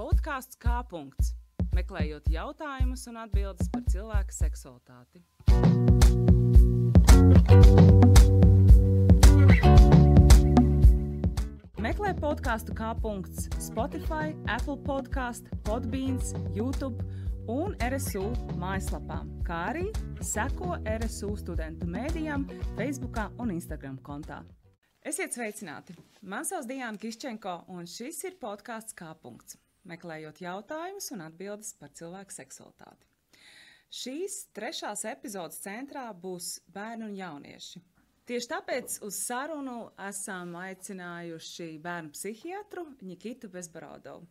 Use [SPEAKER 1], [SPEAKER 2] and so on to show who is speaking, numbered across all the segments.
[SPEAKER 1] podkāsts kā punkts, meklējot jautājumus un atbildes par cilvēka seksualitāti. Meklē podkāstu kā punkts Spotify, Apple podkāstu, Podbeans, YouTube un RSU mājaslapā, kā arī seko RSU studentu mēdījām, Facebook un Instagram kontā. Esiet sveicināti! Mani sauc Diana Kiščenko, un šis ir podkāsts kā punkts, meklējot jautājumus un atbildes par cilvēku seksualitāti. Šīs trešās epizodes centrā būs bērni un jaunieši. Tieši tāpēc uz sarunu esam aicinājuši bērnu psihiatru Nikitu Bezbarodovu.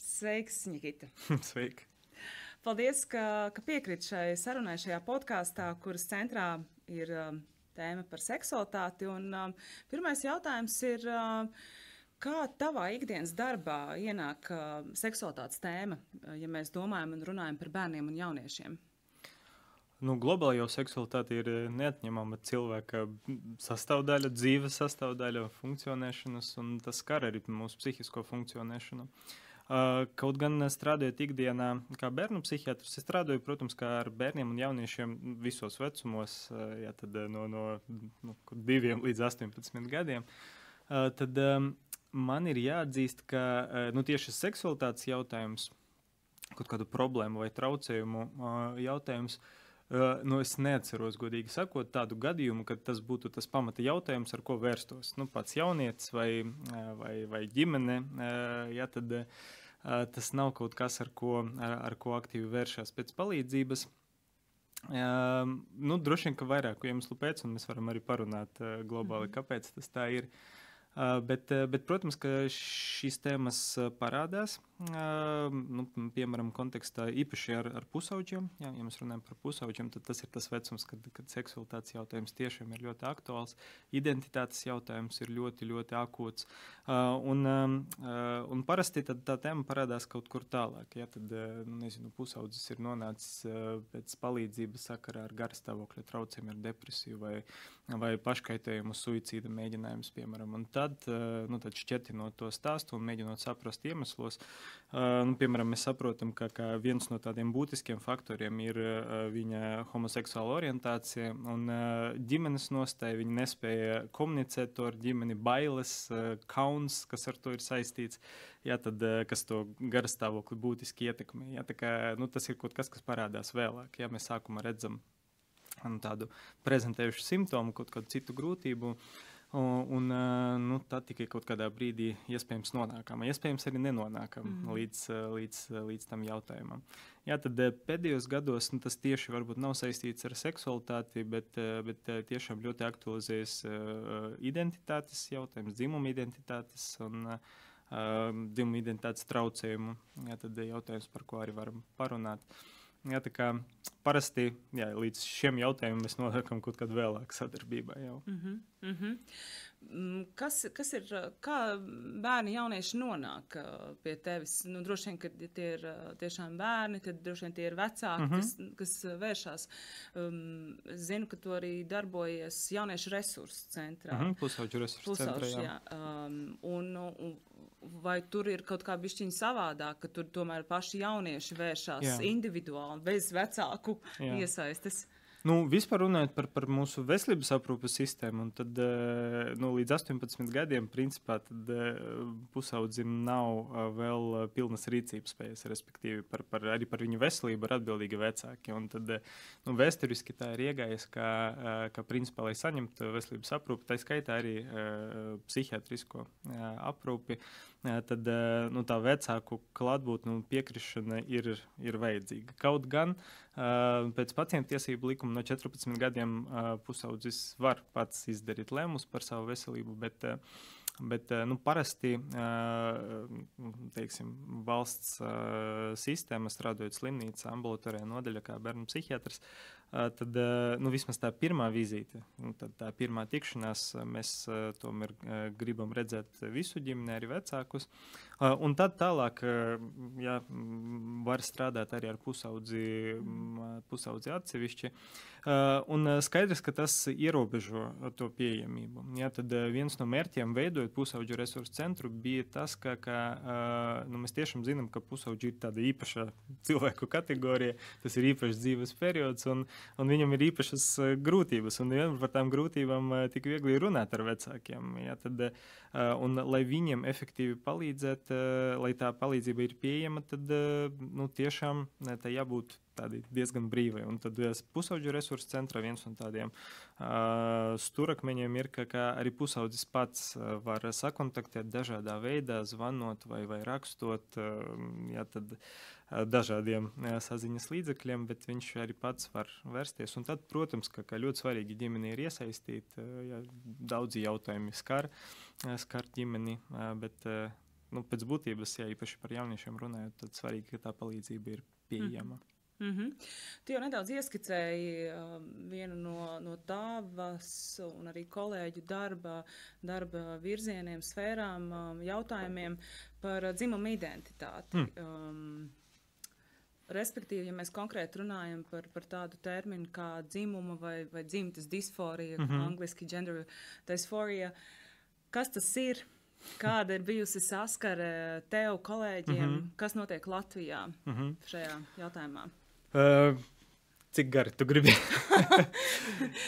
[SPEAKER 1] Sveiks, Nikita!
[SPEAKER 2] Sveiki!
[SPEAKER 1] Paldies, ka, ka piekrīt šai sarunai šajā podkāstā, kuras centrā ir um, tēma par seksualitāti. Un, um, pirmais jautājums ir, um, kā tavā ikdienas darbā ienāk uh, seksualitātes tēma, ja mēs domājam un runājam par bērniem un jauniešiem?
[SPEAKER 2] Nu, globāli jau seksualitāte ir neatņemama cilvēka sastāvdaļa, dzīves sastāvdaļa, funkcionēšanas, un tas skar arī mūsu psihisko funkcionēšanu. Kaut gan strādājot ikdienā, kā bērnu psihiatrs, es strādāju, protams, ar bērniem un jauniešiem visos vecumos, jā, tad, no, no nu, 2 līdz 18 gadiem. Tad man ir jāatzīst, ka nu, tieši seksualitātes jautājums, kaut kādu problēmu vai traucējumu jautājums, uh, Uh, nu, es neatceros, godīgi sakot, tādu gadījumu, kad tas būtu tas pamata jautājums, ar ko vērstos. Nu, pats jaunietis vai, vai, vai ģimene, ja, tad tas nav kaut kas, ar ko, ar, ar ko aktīvi vēršas pēc palīdzības. Uh, nu, droši vien, ka vairāku iemeslu pēc, un mēs varam arī parunāt uh, globāli, -hmm. kāpēc tas tā ir. Uh, bet, bet, protams, ka šīs tēmas parādās nu, piemēram, kontekstā īpaši ar, ar pusauģiem. Jā, ja mēs runājam par pusauģiem, tad tas ir tas vecums, kad, kad seksualitātes jautājums tiešām ir ļoti aktuāls. Identitātes jautājums ir ļoti, ļoti akūts. Un, un parasti tā tēma parādās kaut kur tālāk. Ja, tad, nu, nezinu, pusaudzis ir nonācis pēc palīdzības sakarā ar garstāvokļa traucējumiem, ar depresiju vai, vai paškaitējumu, suicīda mēģinājumus, piemēram. Un tad, nu, tad šķietinot to stāstu un mēģinot saprast iemeslus, Uh, nu, piemēram, mēs saprotam, ka, ka viens no tādiem būtiskiem faktoriem ir viņa homoseksuāla orientācija un ģimenes nostāja. Viņa nespēja komunicēt ar ģimeni, bailes, uh, kauns, kas ar to ir saistīts, jā, tad, uh, kas to garastāvokli būtiski ietekmē. Jā, kā, nu, tas ir kaut kas, kas parādās vēlāk. Jā, mēs sākumā redzam nu, tādu prezentējušu simptomu, kaut kādu citu grūtību. Uh, Un, un nu, tad tikai kaut kādā brīdī iespējams nonākam, iespējams arī nenonākam mm. līdz, līdz, līdz tam jautājumam. Jā, tad pēdējos gados nu, tas tieši varbūt nav saistīts ar seksualitāti, bet, bet tiešām ļoti aktualizējas identitātes jautājums, dzimuma identitātes un uh, dzimuma identitātes traucējumu. Jā, tad jautājums, par ko arī varam parunāt. Jā, kā parasti jā, līdz šiem jautājumiem mēs nonākam kaut kad vēlāk sadarbībā. Jau.
[SPEAKER 1] Mm -hmm. Mm -hmm. Kas, kas ir, kā bērni, jaunieši nonāk uh, pie tevis? Nu, droši vien, ka tie ir uh, tiešām bērni, tad droši vien tie ir vecāki, mm -hmm. kas, kas vēršās. Um, zinu, ka tu arī darbojies jauniešu resursu centrā.
[SPEAKER 2] Mm -hmm, pusauģu resursu Pusauģu, centrā, jā. jā.
[SPEAKER 1] Um, un, un, vai tur ir kaut kā bišķiņa savādāk, ka tur tomēr paši jaunieši vēršās jā. individuāli, bez vecāku jā. iesaistes?
[SPEAKER 2] Nu, vispār runājot par, par mūsu veselības aprūpes sistēmu, tad eh, nu, līdz 18 gadiem principā, tad, eh, pusaudzim nav eh, vēl pilnas rīcības spējas, respektīvi par, par, arī par viņu veselību ir atbildīgi vecāki. Un tad, nu, vēsturiski tā ir iegājis, ka, ka principā, lai saņemtu veselības aprūpi, tā skaitā arī psihiatrisko aprūpi, tad nu, tā vecāku klātbūtne un piekrišana ir, ir vajadzīga. Kaut gan pēc pacientu tiesību likuma no 14 gadiem pusaudzis var pats izdarīt lēmumus par savu veselību, bet, bet nu, parasti teiksim, valsts sistēma strādājot slimnīcā, ambulatorijā nodaļā kā bērnu psihiatrs, tad nu, vismaz tā pirmā vizīte, nu, tā pirmā tikšanās, mēs tomēr gribam redzēt visu ģimeni, arī vecākus. Un tad tālāk jā, var strādāt arī ar pusaudzi, pusaudzi atsevišķi. Un skaidrs, ka tas ierobežo to pieejamību. Jā, tad viens no mērķiem veidojot pusaudžu resursu centru bija tas, ka, ka nu, mēs tiešām zinām, ka pusaudži ir tāda īpaša cilvēku kategorija, tas ir īpašs dzīves periods, un, un viņam ir īpašas grūtības. Un vienmēr par tām grūtībām tik viegli runāt ar vecākiem. Jā, tad, un, lai viņiem efektīvi palīdzēt, lai tā palīdzība ir pieejama, tad nu, tiešām tā jābūt diezgan brīvai. Un tad pusauģu resursu centrā viens no tādiem uh, stūrakmeņiem ir, ka, ka arī pusaudzis pats var sakontaktēt dažādā veidā, zvanot vai, vai rakstot. Uh, jā, tad, dažādiem saziņas līdzekļiem, bet viņš arī pats var vērsties. Un tad, protams, ka, ka ļoti svarīgi ģimeni ir iesaistīt. Ja, daudzi jautājumi skar, skar ģimeni, bet nu, pēc būtības, ja īpaši par jauniešiem runājot, tad svarīgi, ka tā palīdzība ir pieejama. Mm.
[SPEAKER 1] Mm -hmm. Tu jau nedaudz ieskicēji uh, vienu no, no tavas un arī kolēģu darba, darba virzieniem, sfērām, um, jautājumiem par uh, dzimumu identitāti. Mm. Um, Respektīvi, ja mēs konkrēti runājam par, par tādu terminu kā dzimuma vai, vai dzimtas disforija, mm -hmm. angļuiski gender dysphoria, kas tas ir? Kāda ir bijusi saskare tev, kolēģiem, mm -hmm. kas notiek Latvijā mm -hmm. šajā jautājumā?
[SPEAKER 2] Uh, Cik gari tu gribi?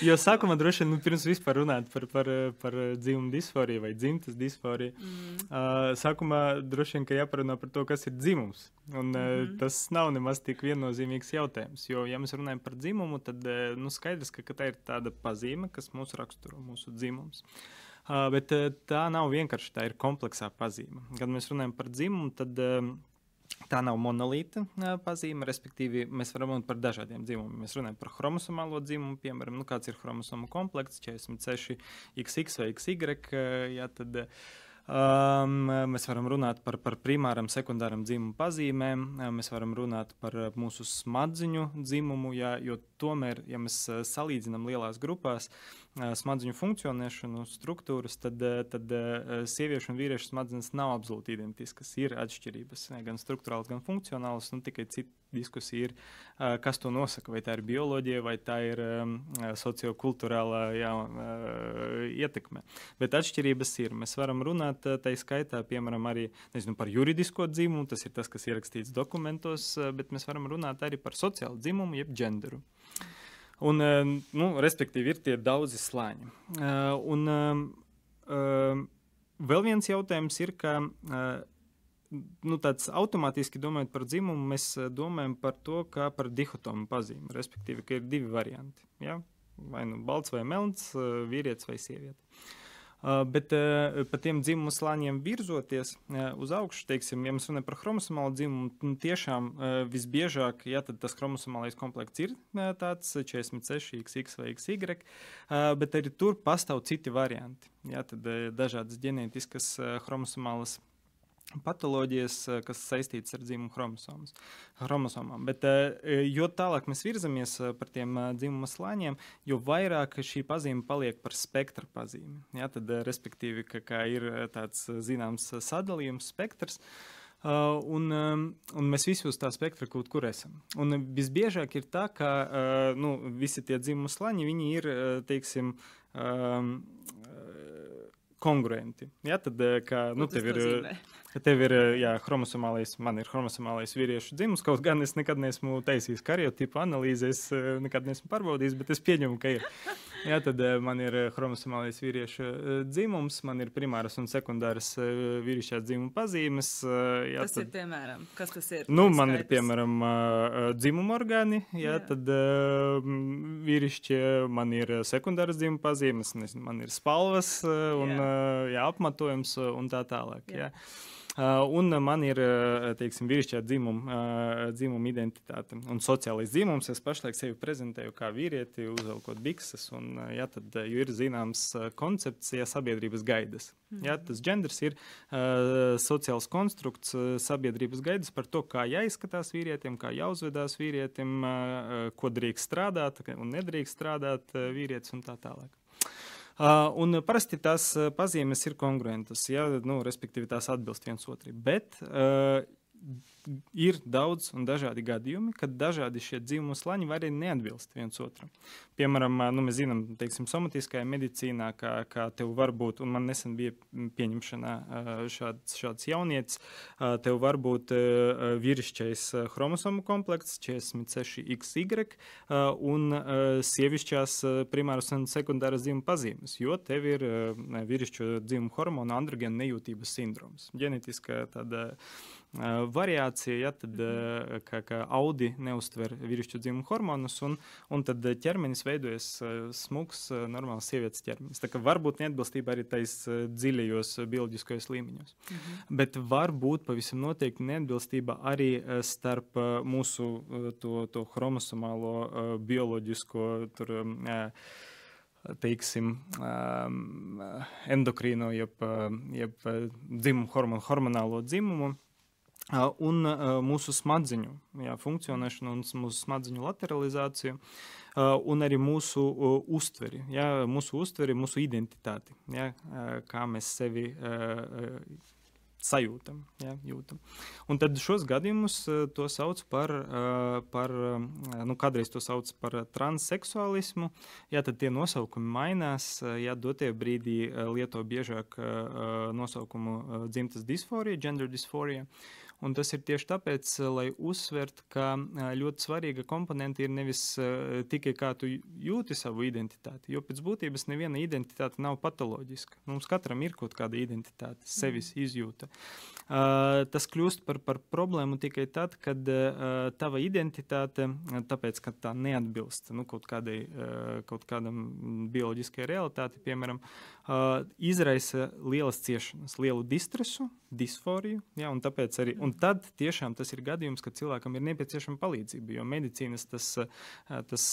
[SPEAKER 2] jo sākumā droši vien, nu, pirms vispār runāt par, par, par dzimumu disforiju vai dzimtas disforiju, mm. uh, sākumā droši vien, ka jāparunā par to, kas ir dzimums. Un mm -hmm. uh, tas nav nemaz tik viennozīmīgs jautājums, jo, ja mēs runājam par dzimumu, tad, uh, nu, skaidrs, ka, ka tā ir tāda pazīme, kas mūs raksturo, mūsu dzimums. Uh, bet uh, tā nav vienkārši tā ir kompleksā pazīme. Kad mēs runājam par dzimumu, tad uh, Tā nav monolīta pazīme, respektīvi, mēs varam runāt par dažādiem dzimumiem. Mēs runājam par chromosomālo dzimumu, piemēram, nu, kāds ir chromosomu komplekts, 46, XX vai XY. Jā, tad, Um, mēs varam runāt par, par primāram, sekundāram dzimumu pazīmēm, mēs varam runāt par mūsu smadziņu dzimumu, jā, jo tomēr, ja mēs salīdzinām lielās grupās, uh, smadzeņu funkcionēšanu, struktūras, tad, tad sieviešu un vīriešu smadzenes nav absolūti identiskas. Ir atšķirības gan struktūrāls, gan funkcionāls. Nu, tikai cita diskusija ir, kas to nosaka. Vai tā ir bioloģija, vai tā ir sociokulturālā jā, ietekme. Bet atšķirības ir. Mēs varam runāt tā skaitā, piemēram, arī nezinu, par juridisko dzimumu. Tas ir tas, kas ierakstīts dokumentos, bet mēs varam runāt arī par sociālu dzimumu, jeb genderu. Un, eh, nu, respektīvi, ir tie daudzi slāņi. Eh, un eh, vēl viens jautājums ir, ka nu, tāds automātiski domājot par dzimumu, mēs domājam par to kā par dihotomu pazīmi. Respektīvi, ka ir divi varianti. Ja? Vai nu balts vai melns, vīrietis vai sieviete. Bet uh, pa tiem dzimumu slāņiem virzoties uz augšu, teiksim, ja mēs runājam par chromosomālu dzimumu, nu, tiešām visbiežāk ja, tas chromosomālais komplekts ir tāds 46, XX vai XY, bet arī tur pastāv citi varianti. Ja, tad dažādas ģenētiskas chromosomālas patoloģijas, eh, kas saistītas ar dzimumu chromosomām. Bet, eh, jo tālāk mēs virzamies eh, par tiem dzimuma slāņiem, jo vairāk šī pazīme paliek par spektra pazīmi. Ja, tad, respektīvi, ka, ka ir tāds zināms sadalījums, spektrs. Uh, un, um, un mēs visi uz tā spektra kaut kur esam. Un visbiežāk ir tā, ka uh, nu, visi tie dzimuma slāņi ir, teiksim, um, kongruenti. Ja, tad, kā, nu, tev ir, nozīmē? Tev ir jā, chromosomālais, man ir chromosomālais vīriešu dzimums. Kaut gan es nekad neesmu taisījis kariotipu analīzes, nekad neesmu pārbaudījis, bet es pieņemu, ka ir. Jā, tad man ir chromosomālais vīriešu dzimums, man ir primāras un sekundāras vīrišķā dzimuma pazīmes. Jā,
[SPEAKER 1] tas tad, ir piemēram, kas tas ir?
[SPEAKER 2] Nu, man ir piemēram dzimuma orgāni, jā, jā. tad vīrišķi man ir sekundāras dzimuma pazīmes, man ir spalvas un jā. Jā, apmetojums un tā tālāk. Jā. Jā. Uh, un man ir teiksim, vīrišķā dzimuma, uh, dzimuma identitāte un sociālais dzimums. Es pašlaik sevi prezentēju kā vīrieti, uzvelkot bikses. Un, uh, ja, tad ir zināms koncepts, ja sabiedrības gaidas. Mm. Ja, tas genders ir uh, sociāls konstrukts, uh, sabiedrības gaidas par to, kā jāizskatās vīrietim, kā jāuzvedās vīrietim, uh, ko drīkst strādāt un nedrīkst strādāt uh, vīrietis un tā tālāk. Un parasti tās pazīmes ir kongruentas, ja, nu, respektīvi tās atbilst viens otram. Bet uh, ir daudz un dažādi gadījumi, kad dažādi šie dzīvumu slaņi var arī neatbilst viens otram. Piemēram, nu, mēs zinām, teiksim, somatiskajā medicīnā, kā, kā tev var būt, un man nesen bija pieņemšanā šāds, šāds jaunietis, tev var būt vīrišķais chromosomu komplekts 46XY un sievišķās primāras un sekundāras dzīvuma pazīmes, jo tev ir vīrišķo dzīvumu hormonu androgēnu nejūtības sindroms. Ģenetiskā tāda variācija, ja, tad, kā, kā audi neuztver vīrišķu dzimumu hormonus, un, un tad ķermenis veidojas smags, normāls sievietes ķermenis. Tā kā var būt neatbilstība arī tais dziļajos bioloģiskajos līmeņos. Mhm. Bet var būt pavisam noteikti neatbilstība arī starp mūsu to, to chromosomālo bioloģisko tur, teiksim, endokrīno, jeb, jeb dzimumu, hormonu, hormonālo dzimumu un mūsu smadzeņu jā, funkcionēšanu, un mūsu smadzeņu lateralizāciju, un arī mūsu uztveri, jā, mūsu uztveri, mūsu identitāti, jā, kā mēs sevi sajūtam. Ja, jūtam. un tad šos gadījumus to sauc par, par nu, kādreiz to sauc par transseksuālismu. Ja tad tie nosaukumi mainās, ja dotie brīdī lieto biežāk nosaukumu dzimtas disforija, gender disforija. Un tas ir tieši tāpēc, eh, lai uzsvertu, ka eh, ļoti svarīga komponente ir nevis eh, tikai kā tu jūti savu identitāti, jo pēc būtības neviena identitāte nav patoloģiska. Mums katram ir kaut kāda identitāte, sevis mhm. izjūta. Tas kļūst par, par problēmu tikai tad, kad tava identitāte, tāpēc, ka tā neatbilst nu, kaut, kādai, kaut kādam bioloģiskai realitātei, piemēram, izraisa lielas ciešanas, lielu distresu, disforiju. Ja, un, arī, un tad tiešām tas ir gadījums, kad cilvēkam ir nepieciešama palīdzība. Jo medicīnas tas, tas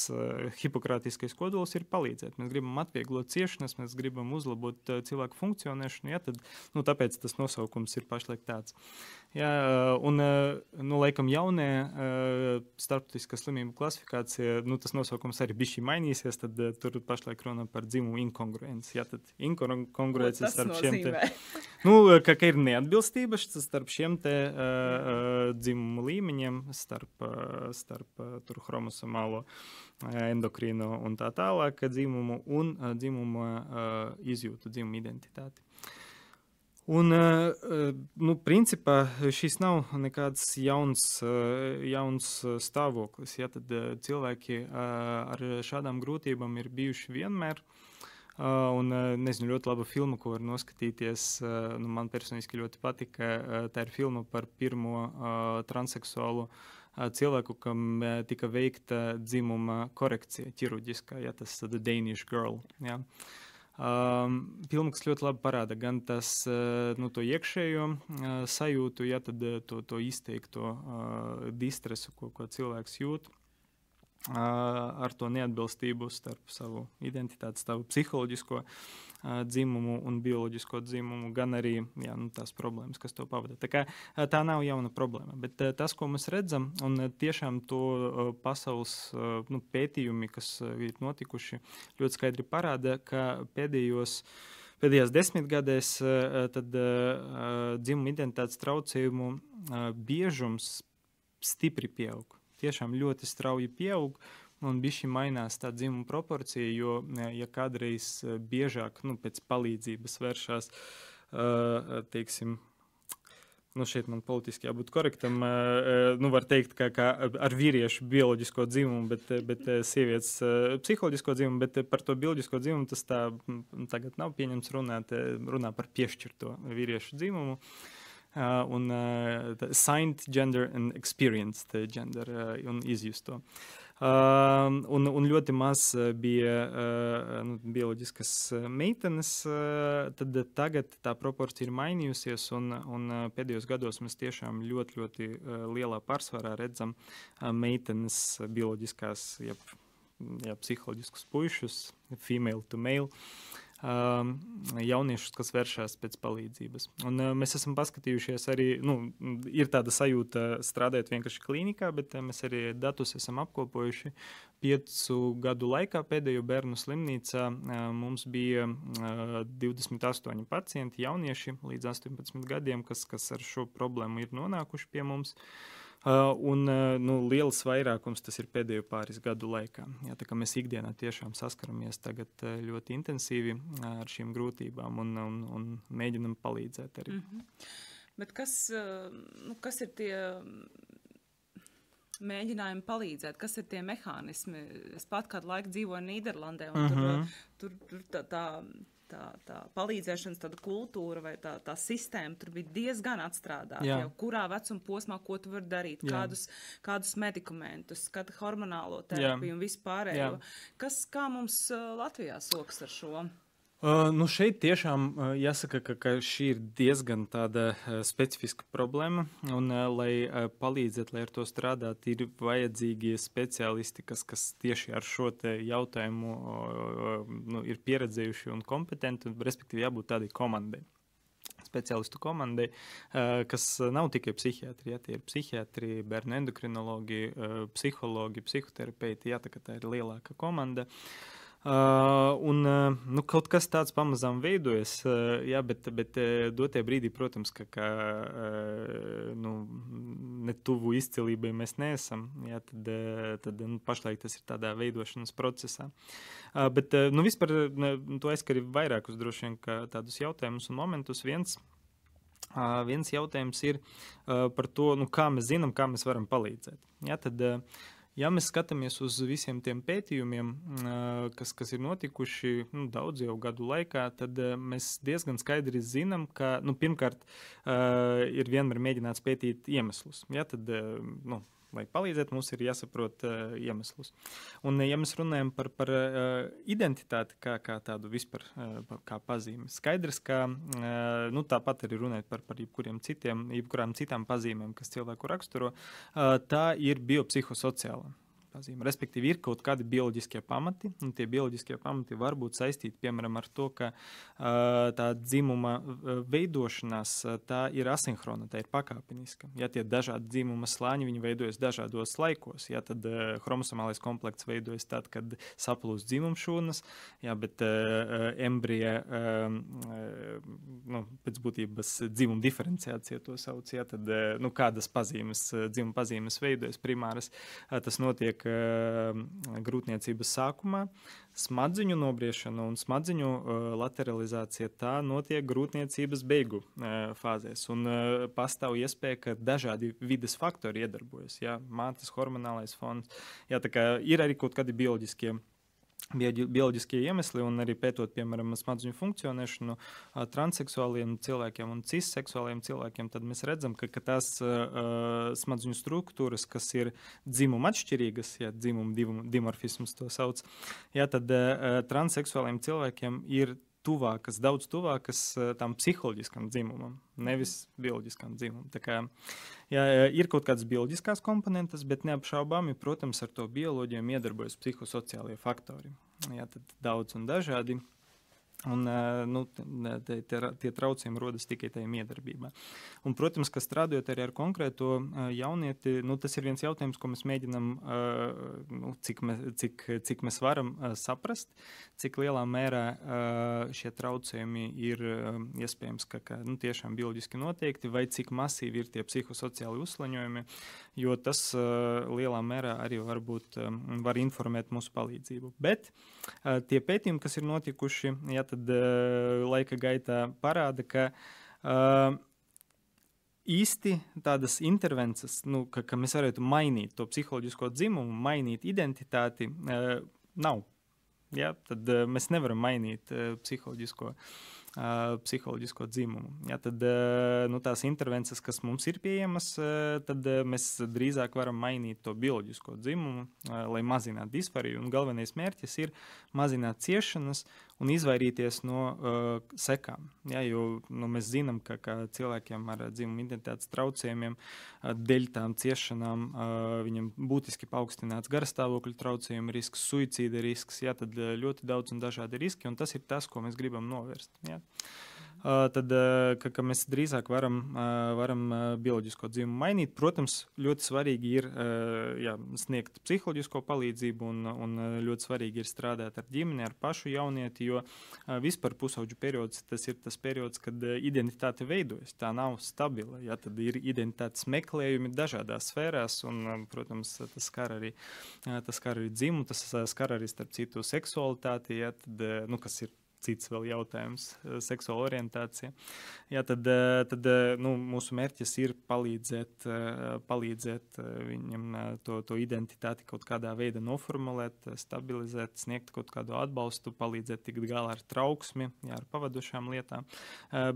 [SPEAKER 2] hipokrātiskais kodols ir palīdzēt. Mēs gribam atvieglot ciešanas, mēs gribam uzlabot cilvēku funkcionēšanu. Ja, tad, nu, tāpēc tas nosaukums ir pašlaik tāds. Ja, un, nu, laikam, jaunie starptautiskā slimību klasifikācija, nu, tas nosaukums arī bija mainīsies. Tad tur pašlaik runa par dzimumu inkongruenci. Ja, tad inkongruences starp šiem te. Nu, ka, ka ir neatbildība atbilstības starp šiem te uh, dzimumu līmeņiem, starp, starp tur chromosomālo endokrīnu un tā tālāk dzimumu un dzimumu uh, izjūtu, dzimumu identitāti. Un, nu, principā šis nav nekāds jauns, jauns stāvoklis. Ja, tad cilvēki ar šādām grūtībām ir bijuši vienmēr. Uh, un uh, nezinu, ļoti laba filma, ko var noskatīties. Uh, nu, man personiski ļoti patika. Tā ir filma par pirmo transseksuālu cilvēku, kam tika veikta dzimuma korekcija, ķirurģiskā, ja tas ir Danish Girl. Ja. Um, filmas ļoti labi parāda gan tas, uh, nu, to iekšējo uh, sajūtu, ja tad uh, to, to izteikto uh, distresu, ko, ko cilvēks jūt ar to neatbilstību starp savu identitāti, savu psiholoģisko dzimumu un bioloģisko dzimumu, gan arī jā, nu, tās problēmas, kas to pavada. Tā, kā, tā nav jauna problēma, bet tas, ko mēs redzam, un tiešām to pasaules nu, pētījumi, kas ir notikuši, ļoti skaidri parāda, ka pēdējos pēdējās desmitgadēs tad, dzimuma identitātes traucējumu biežums stipri pieaug tiešām ļoti strauji pieaug. Un bija šī mainās tā dzimuma proporcija, jo, ja kādreiz eh, biežāk nu, pēc palīdzības vēršās, uh, teiksim, nu šeit man politiski jābūt korektam, nu var teikt, ka, ka ar vīriešu bioloģisko dzimumu, bet, bet sievietes psiholoģisko dzimumu, bet par to bioloģisko dzimumu tas tā tagad nav pieņemts runāt, runā par piešķirto vīriešu dzimumu. Uh, un uh, signed gender and experienced gender uh, un izjusto. Uh, un, un ļoti maz bija nu, bioloģiskas meitenes. Tad tagad tā proporcija ir mainījusies, un, un pēdējos gados mēs tiešām ļoti, ļoti lielā pārsvarā redzam meitenes bioloģiskās, jeb, jeb psiholoģiskus puišus, female to male. Uh, jauniešus, kas vēršas pēc palīdzības. Un, mēs esam paskatījušies arī, nu, ir tāda sajūta strādājot vienkārši klīnikā, bet mēs arī datus esam apkopojuši. Piecu gadu laikā pēdējo bērnu slimnīcā mums bija 28 pacienti, jaunieši līdz 18 gadiem, kas, kas ar šo problēmu ir nonākuši pie mums. Uh, un uh, nu, liels vairākums tas ir pēdējo pāris gadu laikā. Jā, mēs ikdienā tiešām saskaramies uh, ļoti intensīvi ar šīm grūtībām un, un, un mēģinam palīdzēt arī. Mm -hmm.
[SPEAKER 1] Bet kas, nu, kas ir tie mēģinājumi palīdzēt, kas ir tie mehānismi? Es pat kādu laiku dzīvoju Nīderlandē, un mm -hmm. tur, tur, tur tā. tā tā, tā palīdzēšanas tāda kultūra vai tā, tā sistēma tur bija diezgan atstrādāta. Jā. Jau kurā vecuma posmā, ko tu vari darīt, Jā. kādus, kādus medikamentus, kādu hormonālo terapiju Jā. un vispārējo. Kas kā mums Latvijā soks ar šo?
[SPEAKER 2] Uh, nu šeit tiešām uh, jāsaka, ka, ka šī ir diezgan tāda uh, specifiska problēma. Un, uh, lai uh, palīdzētu, lai ar to strādāt, ir vajadzīgi speciālisti, kas, kas tieši ar šo jautājumu uh, nu, ir pieredzējuši un kompetenti, un respektīvi jābūt tādai komandai speciālistu komandai, kas nav tikai psihiatri. Ja, tie ir psihiatri, bērnu endokrinologi, psihologi, psihoterapeiti. Jā, tā, tā ir lielāka komanda. Uh, Uh, un uh, nu, kaut kas tāds pamazām veidojas, uh, jā, bet, bet uh, dotajā brīdī, protams, ka, ka uh, nu, ne tuvu izcilībai mēs neesam. Jā, tad uh, tad nu, pašlaik tas ir tādā veidošanas procesā. Uh, bet uh, nu, vispār uh, to aizskari vairākus droši vien tādus jautājumus un momentus. Viens, uh, viens jautājums ir uh, par to, nu, kā mēs zinām, kā mēs varam palīdzēt. Jā, tad, uh, Ja mēs skatāmies uz visiem tiem pētījumiem, kas, kas ir notikuši nu, daudz jau gadu laikā, tad mēs diezgan skaidri zinām, ka nu, pirmkārt ir vienmēr mēģināts pētīt iemeslus. Ja, tad, nu, lai palīdzētu, mums ir jāsaprot uh, iemeslus. Un, ja mēs runājam par, par uh, identitāti kā, kā tādu vispār uh, kā pazīmi, skaidrs, ka uh, nu, tāpat arī runājot par, par jebkuriem citiem, jebkurām citām pazīmēm, kas cilvēku raksturo, uh, tā ir biopsihosociāla pazīme. Respektīvi, ir kaut kādi bioloģiskie pamati, un tie bioloģiskie pamati var būt saistīti piemēram ar to, ka uh, tā dzimuma veidošanās tā ir asinhrona, tā ir pakāpeniska. Ja tie dažādi dzimuma slāņi veidojas dažādos laikos, ja tad uh, chromosomālais komplekts veidojas tad, kad saplūst dzimuma šūnas, ja, bet uh, embrija uh, nu, pēc būtības dzimuma diferenciācija to sauc, ja, tad uh, nu, kādas pazīmes, dzimuma pazīmes veidojas primāras, uh, tas notiek notiek uh, grūtniecības sākumā. Smadziņu nobriešana un smadziņu uh, lateralizācija tā notiek grūtniecības beigu uh, fāzēs. Un pastāv iespēja, ka dažādi vidas faktori iedarbojas. Jā, mātes hormonālais fons, jā, ir arī kaut kādi bioloģiskie bioloģiskie iemesli, un arī pētot, piemēram, smadzeņu funkcionēšanu transseksuāliem cilvēkiem un cisseksuāliem cilvēkiem, tad mēs redzam, ka, ka tās uh, smadzeņu struktūras, kas ir dzimuma atšķirīgas, ja dzimuma dimorfisms to sauc, ja, tad uh, transseksuāliem cilvēkiem ir tuvākas, daudz tuvākas tam psiholoģiskam dzimumam, nevis bioloģiskam dzimumam. Tā kā, jā, ir kaut kādas bioloģiskās komponentes, bet neapšaubāmi, protams, ar to bioloģiju iedarbojas psihosociālie faktori. Jā, tad daudz un dažādi. Un, nu, tie, tie, tie traucējumi rodas tikai tajā miedarbībā. Un, protams, ka strādājot arī ar konkrēto jaunieti, nu, tas ir viens jautājums, ko mēs mēģinām, nu, cik, mēs, cik, cik mēs varam saprast, cik lielā mērā šie traucējumi ir iespējams, ka, ka nu, tiešām bioloģiski noteikti, vai cik masīvi ir tie psihosociāli uzslaņojumi, jo tas lielā mērā arī varbūt var informēt mūsu palīdzību. Bet tie pētījumi, kas ir notikuši, ja tad laika gaitā parāda, ka īsti tādas intervences, nu, ka, ka mēs varētu mainīt to psiholoģisko dzimumu, mainīt identitāti, nav. Ja? Tad mēs nevaram mainīt psiholoģisko psiholoģisko dzimumu. Ja, tad nu, tās intervences, kas mums ir pieejamas, tad mēs drīzāk varam mainīt to bioloģisko dzimumu, lai mazinātu disforiju. Un galvenais mērķis ir mazināt ciešanas un izvairīties no uh, sekām. Ja, jo nu, mēs zinām, ka, ka cilvēkiem ar dzimumu identitātes traucējumiem, uh, dēļ tām ciešanām, uh, viņam būtiski paaugstināts garastāvokļa traucējumu risks, suicīda risks. Ja, tad ļoti daudz un dažādi riski, un tas ir tas, ko mēs gribam novērst. Ja. Tad ka, ka mēs drīzāk varam, varam bioloģisko dzīvumu mainīt. Protams, ļoti svarīgi ir jā, sniegt psiholoģisko palīdzību, un, un ļoti svarīgi ir strādāt ar ģimeni, ar pašu jaunieti, jo vispār pusauģu periods tas ir tas periods, kad identitāte veidojas. Tā nav stabila. Jā, tad ir identitātes meklējumi dažādās sfērās, un, protams, tas skar arī, tas skar arī dzimumu, tas skar arī starp citu seksualitāti, jā, tad, nu, kas ir cits vēl jautājums, eh, seksuāla orientācija. Jā, tad, eh, tad eh, nu, mūsu mērķis ir palīdzēt, palīdzēt viņam to, to identitāti kaut kādā veidā noformulēt, stabilizēt, sniegt kaut kādu atbalstu, palīdzēt tikt galā ar trauksmi, jā, ar pavadušām lietām.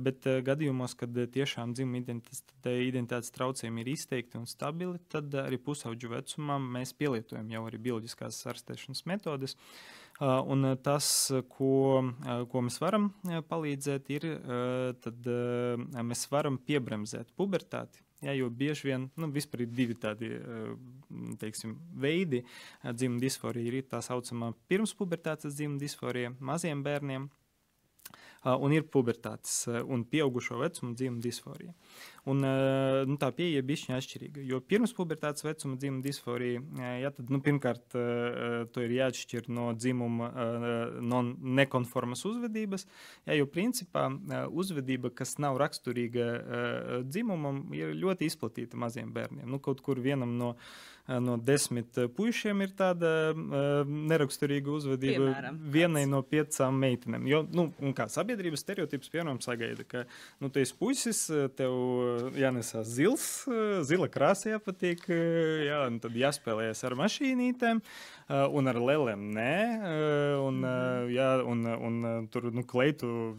[SPEAKER 2] Bet gadījumos, kad tiešām dzimuma identitātes, traucējumi ir izteikti un stabili, tad arī pusauģu vecumā mēs pielietojam jau arī bioloģiskās ārstēšanas metodes. Uh, Un tas, ko, ko mēs varam palīdzēt, ir, tad mēs varam piebremzēt pubertāti. Ja, jo bieži vien nu, ir divi tādi teiksim, veidi dzimuma disforija. Ir tā saucamā pirmspubertātes dzimuma disforija maziem bērniem, un ir pubertātes un pieaugušo vecumu dzimuma disforija. Un, nu, tā pieeja ir bišķiņa atšķirīga. Jo pirms pubertātes vecuma dzimuma disforija, ja, tad, nu, pirmkārt, to ir jāatšķir no dzimuma no nekonformas uzvedības. Ja, jo principā uzvedība, kas nav raksturīga dzimumam, ir ļoti izplatīta maziem bērniem. Nu, kaut kur vienam no no desmit puišiem ir tāda neraksturīga uzvedība Piemēram, vienai kāds. no piecām meitenēm. Jo, nu, kā sabiedrības stereotips, piemēram, sagaida, ka nu, tu esi puisis, tev jānesās zils, zila krāsa jāpatīk, jā, un tad jāspēlējas ar mašīnītēm un ar lēlēm. Nē, un, jā, un, un tur nu, kleitu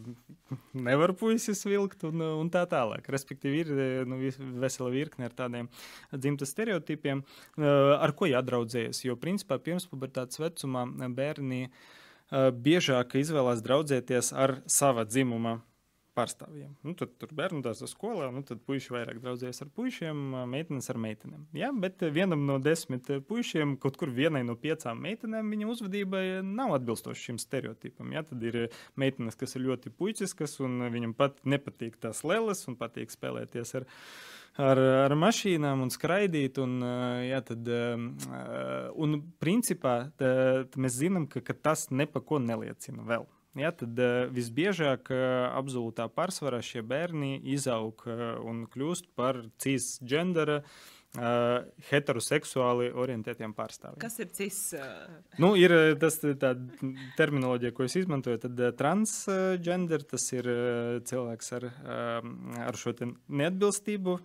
[SPEAKER 2] nevar puisis vilkt un, un tā tālāk. Respektīvi, ir nu, vesela virkne ar tādiem dzimtas stereotipiem, ar ko jādraudzējas. Jo, principā, pirms pubertātes vecumā bērni biežāk izvēlās draudzēties ar sava dzimuma pārstāvjiem. Nu, tad tur bērnu dārza skolā, nu, tad puiši vairāk draudzējas ar puišiem, meitenes ar meitenēm. Ja? Bet vienam no desmit puišiem, kaut kur vienai no piecām meitenēm, viņa uzvedībai nav atbilstoša šim stereotipam. Ja? Tad ir meitenes, kas ir ļoti puiciskas, un viņam pat nepatīk tās leles un patīk spēlēties ar ar, ar mašīnām un skraidīt. Un, jā, tad, un principā tā, mēs zinām, ka, ka tas neko neliecina vēl. Ja, tad uh, visbiežāk uh, absolūtā pārsvarā šie bērni izaug uh, un kļūst par cisgendera heteroseksuāli orientētiem pārstāvjiem.
[SPEAKER 1] Kas ir cis?
[SPEAKER 2] Nu, ir tas tā terminoloģija, ko es izmantoju, tad transgender, tas ir cilvēks ar, uh, ar šo neatbilstību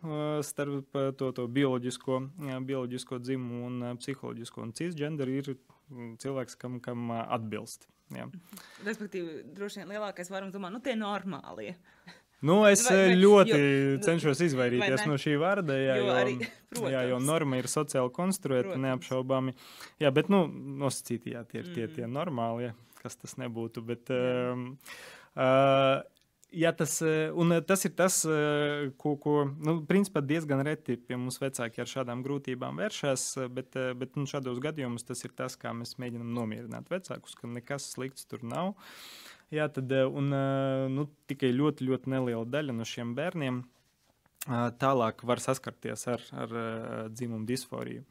[SPEAKER 2] starp to, to bioloģisko, bioloģisko dzimumu un psiholoģisko. Un cisgender ir cilvēks, kam, kam atbilst. Jā.
[SPEAKER 1] Respektīvi, droši vien lielākais vairums domā, nu tie normālie.
[SPEAKER 2] Nu, es vai, vai, ļoti jo, cenšos izvairīties no šī vārda, jā, jo, arī, protams. jā, jo norma ir sociāli konstruēta, neapšaubāmi. Jā, bet, nu, nosacīti, jā, tie ir tie, tie normāli, jā, kas tas nebūtu. Bet, um, uh, Jā, tas, un tas ir tas, ko, ko nu, principā diezgan reti pie mums vecāki ar šādām grūtībām vēršas, bet, bet nu, šādos gadījumos tas ir tas, kā mēs mēģinām nomierināt vecākus, ka nekas slikts tur nav. Jā, tad, un, nu, tikai ļoti, ļoti neliela daļa no šiem bērniem tālāk var saskarties ar, ar dzimumu disforiju.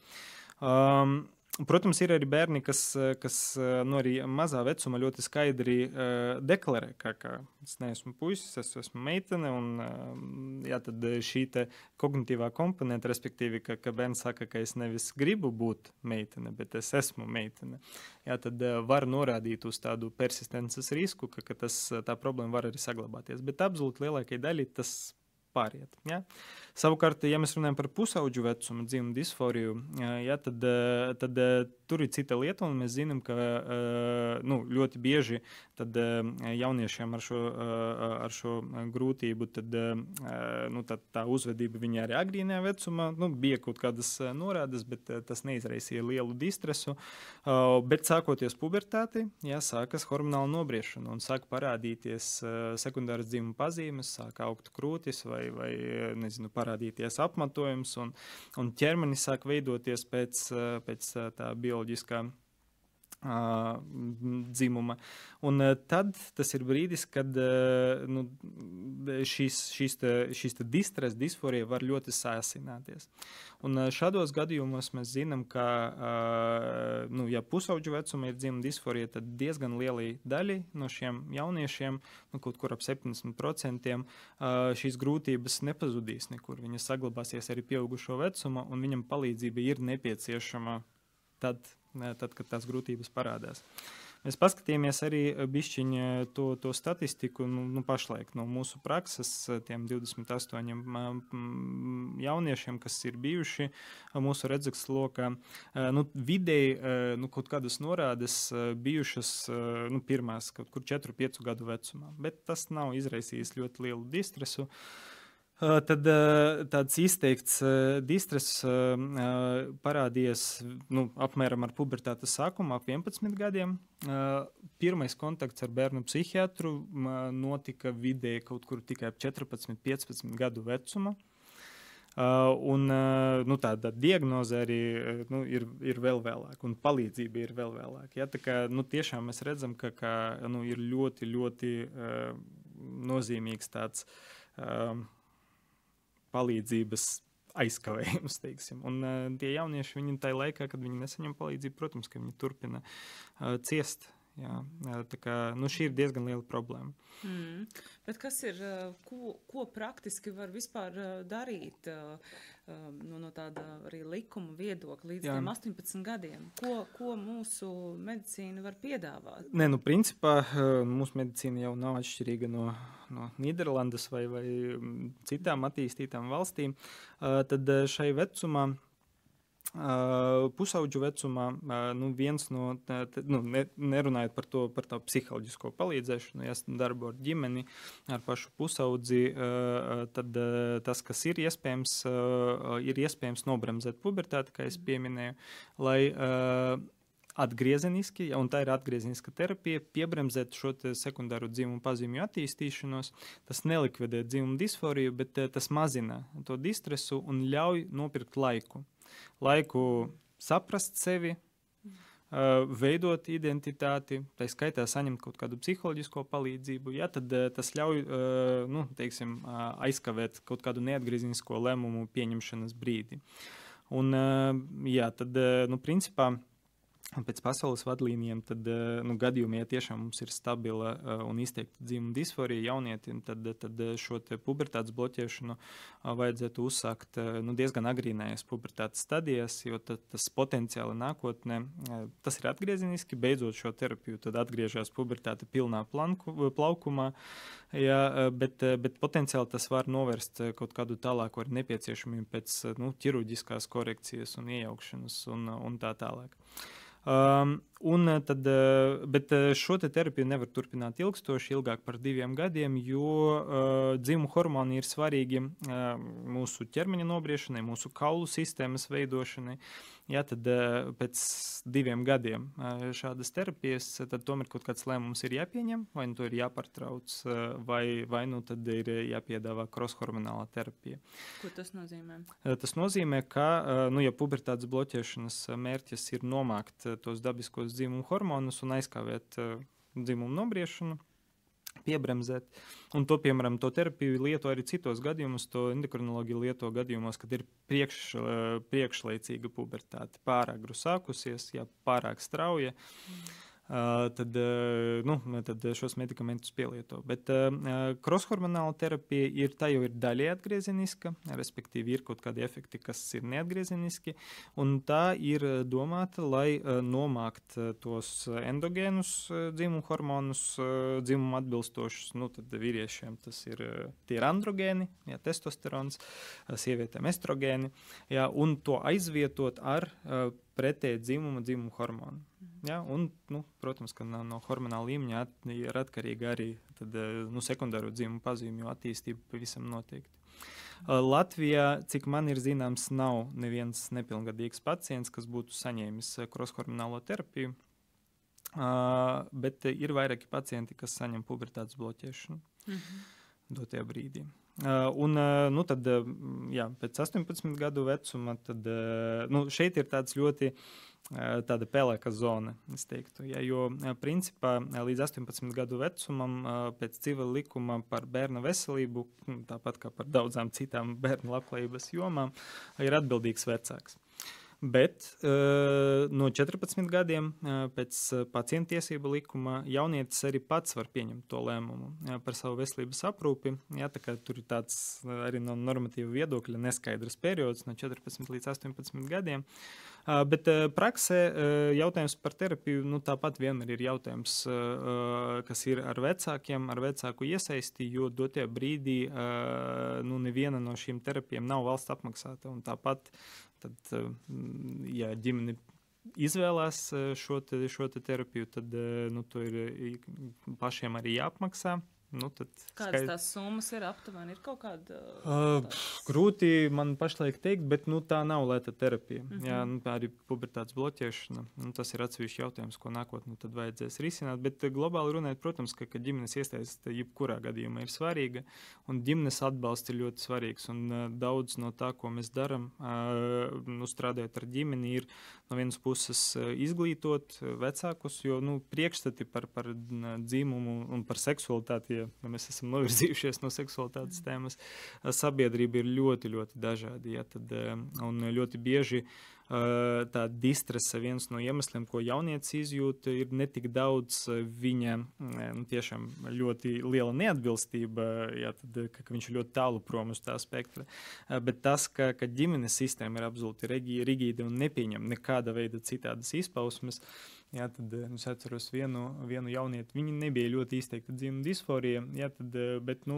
[SPEAKER 2] Um, Protams, ir arī bērni, kas, kas nu, arī mazā vecumā ļoti skaidri uh, deklarē, ka, ka es neesmu puisis, es esmu meitene. Un, uh, jā, tad šī kognitīvā komponente, respektīvi, ka, ka bērns saka, ka es nevis gribu būt meitene, bet es esmu meitene, jā, tad uh, var norādīt uz tādu persistences risku, ka, ka tas, tā problēma var arī saglabāties. Bet absolūti lielākajai daļai tas pāriet. Ja? Savukārt, ja mēs runājam par pusauģu vecumu dzimumu disforiju, ja, tad, tad tur ir cita lieta, un mēs zinām, ka nu, ļoti bieži tad, jauniešiem ar šo, ar šo grūtību tad, nu, tad tā uzvedība viņa arī agrīnajā vecumā nu, bija kaut kādas norādes, bet tas neizraisīja lielu distresu. Bet sākoties pubertātei, ja, sākas hormonāla nobriešana un sāk parādīties sekundāras dzimuma pazīmes, sāk augt krūtis vai, vai nezinu, parādīties parādīties apmetojums, un, un ķermenis sāk veidoties pēc, pēc tā bioloģiskā uh, dzimuma. Un uh, tad tas ir brīdis, kad uh, nu, šīs, šīs, te, šīs te distres, disforija var ļoti sāsināties. Un šādos gadījumos mēs zinām, ka, nu, ja pusauģu vecumā ir dzimuma disforija, tad diezgan lielai daļai no šiem jauniešiem, nu, kaut kur ap 70%, uh, šīs grūtības nepazudīs nekur. Viņas saglabāsies arī pieaugušo vecumā, un viņam palīdzība ir nepieciešama tad, tad, kad tās grūtības parādās. Mēs paskatījāmies arī bišķiņu to, to statistiku nu, nu, pašlaik no mūsu prakses, tiem 28 jauniešiem, kas ir bijuši mūsu redzes lokā. Nu, vidēji nu, kaut kādas norādes bijušas nu, pirmās kaut kur 4-5 gadu vecumā, bet tas nav izraisījis ļoti lielu distresu. Uh, Tad tāds izteikts distress parādījās nu, apmēram ar pubertātes sākumu, ap 11 gadiem. Pirmais kontakts ar bērnu psihiatru notika vidēji kaut kur tikai ap 14, 15 gadu vecuma. Uh, un uh, nu, tāda diagnoze arī nu, ir, ir vēl vēlāk, un palīdzība ir vēl vēlāk. Ja? Tā kā, nu, tiešām mēs redzam, ka, ka nu, ir ļoti, ļoti uh, nozīmīgs tāds uh, palīdzības aizkavējums. Teiksim. Un uh, tie jaunieši, viņi tajā laikā, kad viņi nesaņem palīdzību, protams, ka viņi turpina uh, ciest. Jā, tā kā, nu, šī ir diezgan liela problēma.
[SPEAKER 1] Mm. Bet kas ir, ko, ko praktiski var vispār darīt no, no tāda arī likuma viedokļa līdz 18 gadiem? Ko, ko mūsu medicīna var piedāvāt?
[SPEAKER 2] Nē, nu, principā mūsu medicīna jau nav atšķirīga no, no Nīderlandes vai, vai citām attīstītām valstīm. Tad šai vecumā Uh, pusauģu vecumā, nu, viens no, nu, ne, nerunājot par to, par tā psiholoģisko palīdzēšanu, ja darbu ar ģimeni, ar pašu pusaudzi, tad tas, kas ir iespējams, ir iespējams nobremzēt pubertāti, kā es pieminēju, lai atgriezeniski, un tā ir atgriezeniska terapija, piebremzēt šo sekundāro dzimumu pazīmju attīstīšanos. Tas nelikvidē dzimumu disforiju, bet tas mazina to distresu un ļauj nopirkt laiku laiku saprast sevi, veidot identitāti, tā skaitā saņemt kaut kādu psiholoģisko palīdzību, ja, tad tas ļauj nu, teiksim, aizkavēt kaut kādu neatgriezenisko lēmumu pieņemšanas brīdi. Un, jā, tad, nu, principā, Pēc pasaules vadlīnijām, tad eh, nu, gadījumā, ja tiešām mums ir stabila uh, un izteikta dzimuma disforija jaunietim, tad, tad eh, šo pubertātes bloķēšanu vajadzētu uzsākt nu, diezgan agrīnējās pubertātes stadijās, jo tad, tas potenciāli nākotnē, tas ir atgriezeniski, beidzot šo terapiju, tad atgriežas pubertāte pilnā planku, plaukumā, ja, bet, bet potenciāli tas var novērst kaut kādu tālāku ar nepieciešamību pēc nu, ķirurģiskās korekcijas un iejaukšanas un, un tā tālāk. Um, un eh, tad, eh, bet eh, šo te terapiju nevar turpināt ilgstoši, ilgāk par diviem gadiem, jo dzimumu hormoni ir svarīgi mūsu ķermeņa nobriešanai, mūsu kaulu sistēmas veidošanai. Ja, tad pēc diviem gadiem šādas terapijas, tad tomēr kaut kāds lēmums ir jāpieņem, vai nu to ir jāpārtrauc, vai, vai nu tad ir jāpiedāvā krosshormonālā terapija.
[SPEAKER 1] Ko tas nozīmē?
[SPEAKER 2] Tas nozīmē, ka, nu, ja pubertātes bloķēšanas mērķis ir nomākt tos dabiskos dzimumu hormonus un aizkavēt dzimumu nobriešanu, piebremzēt. Un to, piemēram, to terapiju lieto arī citos gadījumos. To endokrinoloģiju lieto gadījumos, kad ir priekš, priekšlaicīga pubertāte, pārāk agru sākusies, ja pārāk strauja. Mm. Tad, nu, tad šos medikamentus pielieto. Bet krosshormonāla terapija ir tā jau ir daļai atgriezeniska, respektīvi ir kaut kādi efekti, kas ir neatgriezeniski, un tā ir domāta, lai nomākt tos endogēnus dzimumu hormonus, dzimumu atbilstošus, nu, tad vīriešiem tas ir tie ir androgēni, jā, testosterons, sievietēm estrogēni, jā, un to aizvietot ar pretēji dzimuma, dzimuma hormonu. Ja, un, nu, protams, ka no, no hormonāla līmeņa at, ir atkarīga arī tad, eh, nu, sekundāro dzimumu pazīmju attīstība pavisam noteikti. Eh, Latvijā, cik man ir zināms, nav neviens nepilngadīgs pacients, kas būtu saņēmis eh, krosshormonālo terapiju. Bet ir vairāki pacienti, kas saņem pubertātes bloķēšanu -hmm. Dotajā brīdī. Uh, un, uh, nu, tad, uh, jā, pēc 18 gadu vecuma, tad, nu, šeit ir tāds ļoti tāda pelēka zona, es teiktu. Ja, jo, principā, līdz 18 gadu vecumam, pēc civila likuma par bērnu veselību, tāpat kā par daudzām citām bērnu labklājības jomām, ir atbildīgs vecāks. Bet uh, no 14 gadiem uh, pēc pacienta tiesību likuma jaunietis arī pats var pieņemt to lēmumu par savu veselības aprūpi. Jā, tur ir tāds arī no normatīva viedokļa neskaidrs periods no 14 līdz 18 gadiem. Bet praksē uh, jautājums par terapiju nu, tāpat vienmēr ir jautājums, uh, kas ir ar vecākiem, ar vecāku iesaisti, jo dotajā brīdī nu, neviena no šīm terapijām nav valsts apmaksāta. Tāpat Tad, ja ģimene izvēlās šo, te, šo te terapiju, tad nu, to ir pašiem arī jāapmaksā. Nu,
[SPEAKER 1] Kādas skaidr... tās summas ir aptuveni? Ir kaut kāda.
[SPEAKER 2] Uh, tās... grūti man pašlaik teikt, bet nu, tā nav lēta terapija. Mm -hmm. Jā, nu, tā arī pubertātes bloķēšana. Nu, tas ir atsevišķs jautājums, ko nākotnē vajadzēs risināt. Bet globāli runājot, protams, ka, ka ģimenes iesaistība jebkurā gadījumā ir svarīga. Un ģimenes atbalsts ir ļoti svarīgs. Un uh, daudz no tā, ko mēs darām, uh, nu, strādājot ar ģimeni, ir no vienas puses izglītot vecākus, jo nu, priekšstati par, par dzimumu un par seksualitāti ja, mēs esam novirzījušies no seksualitātes tēmas, sabiedrība ir ļoti, ļoti dažāda. Ja, tad, un ļoti bieži tā distresa viens no iemesliem, ko jaunietis izjūt, ir ne tik daudz viņa nu, tiešām ļoti liela neatbilstība, ja, tad, ka, ka viņš ir ļoti tālu prom uz tā spektra, bet tas, ka, ka ģimenes sistēma ir absolūti rigīda un nepieņem nekāda veida citādas izpausmes. Uh, Jā, tad eh, es atceros vienu, vienu jaunieti. Viņa nebija ļoti izteikta dzimuma disforija, jā, tad, eh, bet nu,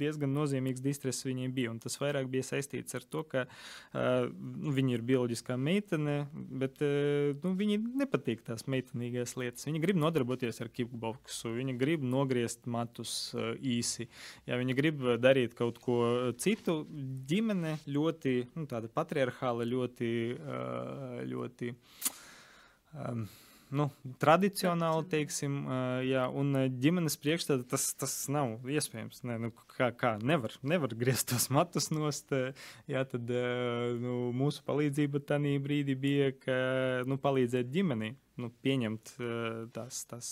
[SPEAKER 2] diezgan nozīmīgs distress viņai bija. Tas vairāk bija saistīts ar to, ka uh, viņa ir bioloģiskā meitene, bet nu, viņai nepatīk tās meitenīgās lietas. Viņa grib nodarboties ar kickboksu, viņa grib nogriezt matus īsi, jā, viņa grib darīt kaut ko citu. Ģimene ļoti nu, patriarchāla, ļoti. Ļoti um, nu, tradicionāli, teiksim, jā, un ģimenes priekšstādā tas, tas nav iespējams. Ne, nu, kā, kā nevar, nevar griezt tos matus nost. Jā, tad nu, mūsu palīdzība tajā brīdī bija, ka nu, palīdzēt ģimenei. Nu, pieņemt tās, tās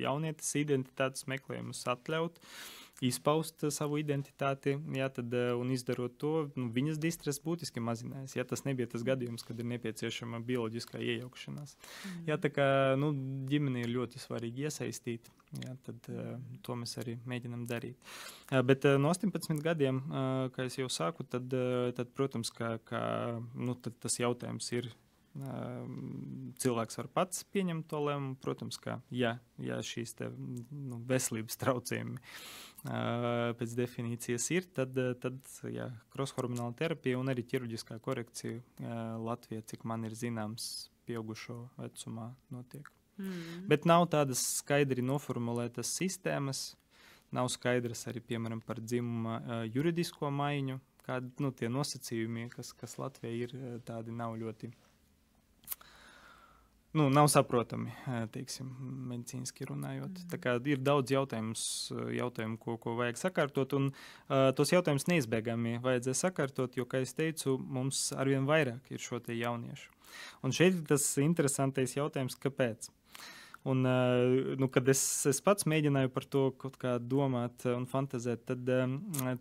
[SPEAKER 2] jaunietes identitātes meklējumus, atļaut uh, izpaust savu identitāti, jā, tad, eh, un izdarot to, nu, viņas distress būtiski mazinājās. Ja tas nebija tas gadījums, kad ir nepieciešama bioloģiskā iejaukšanās. Mm. Jā, tā kā nu, ģimene ir ļoti svarīgi iesaistīt, jā, tad uh, to mēs arī mēģinam darīt. Bet no 18 gadiem, kā jau sāku, tad, tad protams, ka, ka, nu, tas jautājums ir cilvēks var pats pieņemt to lēmumu. Protams, ka ja, ja šīs te, nu, veselības traucējumi pēc definīcijas ir, tad, tad jā, krosshormonāla terapija un arī ķirurģiskā korekcija Latvijā, cik man ir zināms, pieaugušo vecumā notiek. Mm. Bet nav tādas skaidri noformulētas sistēmas, nav skaidrs arī piemēram par dzimuma juridisko maiņu, kādi nu, tie nosacījumi, kas, kas Latvijai ir, tādi nav ļoti nu, nav saprotami, teiksim, medicīniski runājot. Mm. Ir daudz jautājumu, ko, ko vajag sakārtot, un uh, tos jautājumus neizbēgami vajadzēs sakārtot, jo, kā jau teicu, mums arvien vairāk ir šo jauniešu. Un šeit ir tas interesantais jautājums, kāpēc. Un, nu, kad es, es pats mēģināju par to kaut kā domāt un fantāzēt, tad,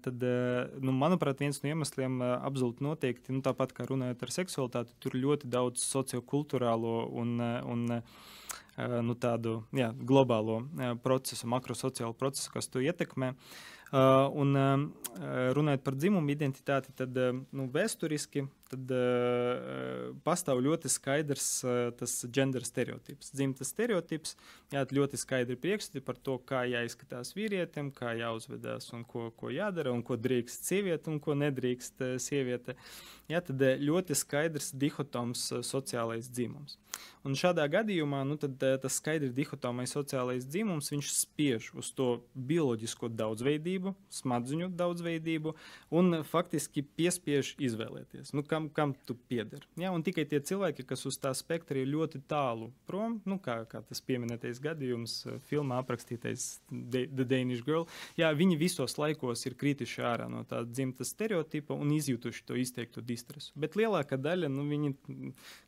[SPEAKER 2] tad nu, manuprāt, viens no iemesliem absolūti noteikti, nu, tāpat kā runājot ar seksualitāti, tur ļoti daudz sociokulturālo un, un nu, tādu jā, globālo procesu, makrosociālu procesu, kas to ietekmē. Uh, un runājot par dzimumu identitāti, tad nu, vēsturiski tad, pastāv ļoti skaidrs tas gender stereotips. Dzimtas stereotips, jā, ļoti skaidri priekšstati par to, kā jāizskatās vīrietim, kā jāuzvedās un ko, ko jādara, un ko drīkst sieviete un ko nedrīkst sieviete. Jā, tad ļoti skaidrs dihotoms sociālais dzimums. Un šādā gadījumā nu, tad, tas skaidri dihotomais sociālais dzimums spiež uz to bioloģisko daudzveidību, smadzeņu daudzveidību un faktiski piespiež izvēlēties, nu, kam, kam tu pieder. Ja? Un tikai tie cilvēki, kas uz tā spektra ir ļoti tālu prom, nu, kā, kā tas pieminētais gadījums, filmā aprakstītais The Danish Girl, jā, viņi visos laikos ir krituši ārā no tā dzimtas stereotipa un izjutuši to izteiktu distresu. Bet lielākā daļa, nu, viņi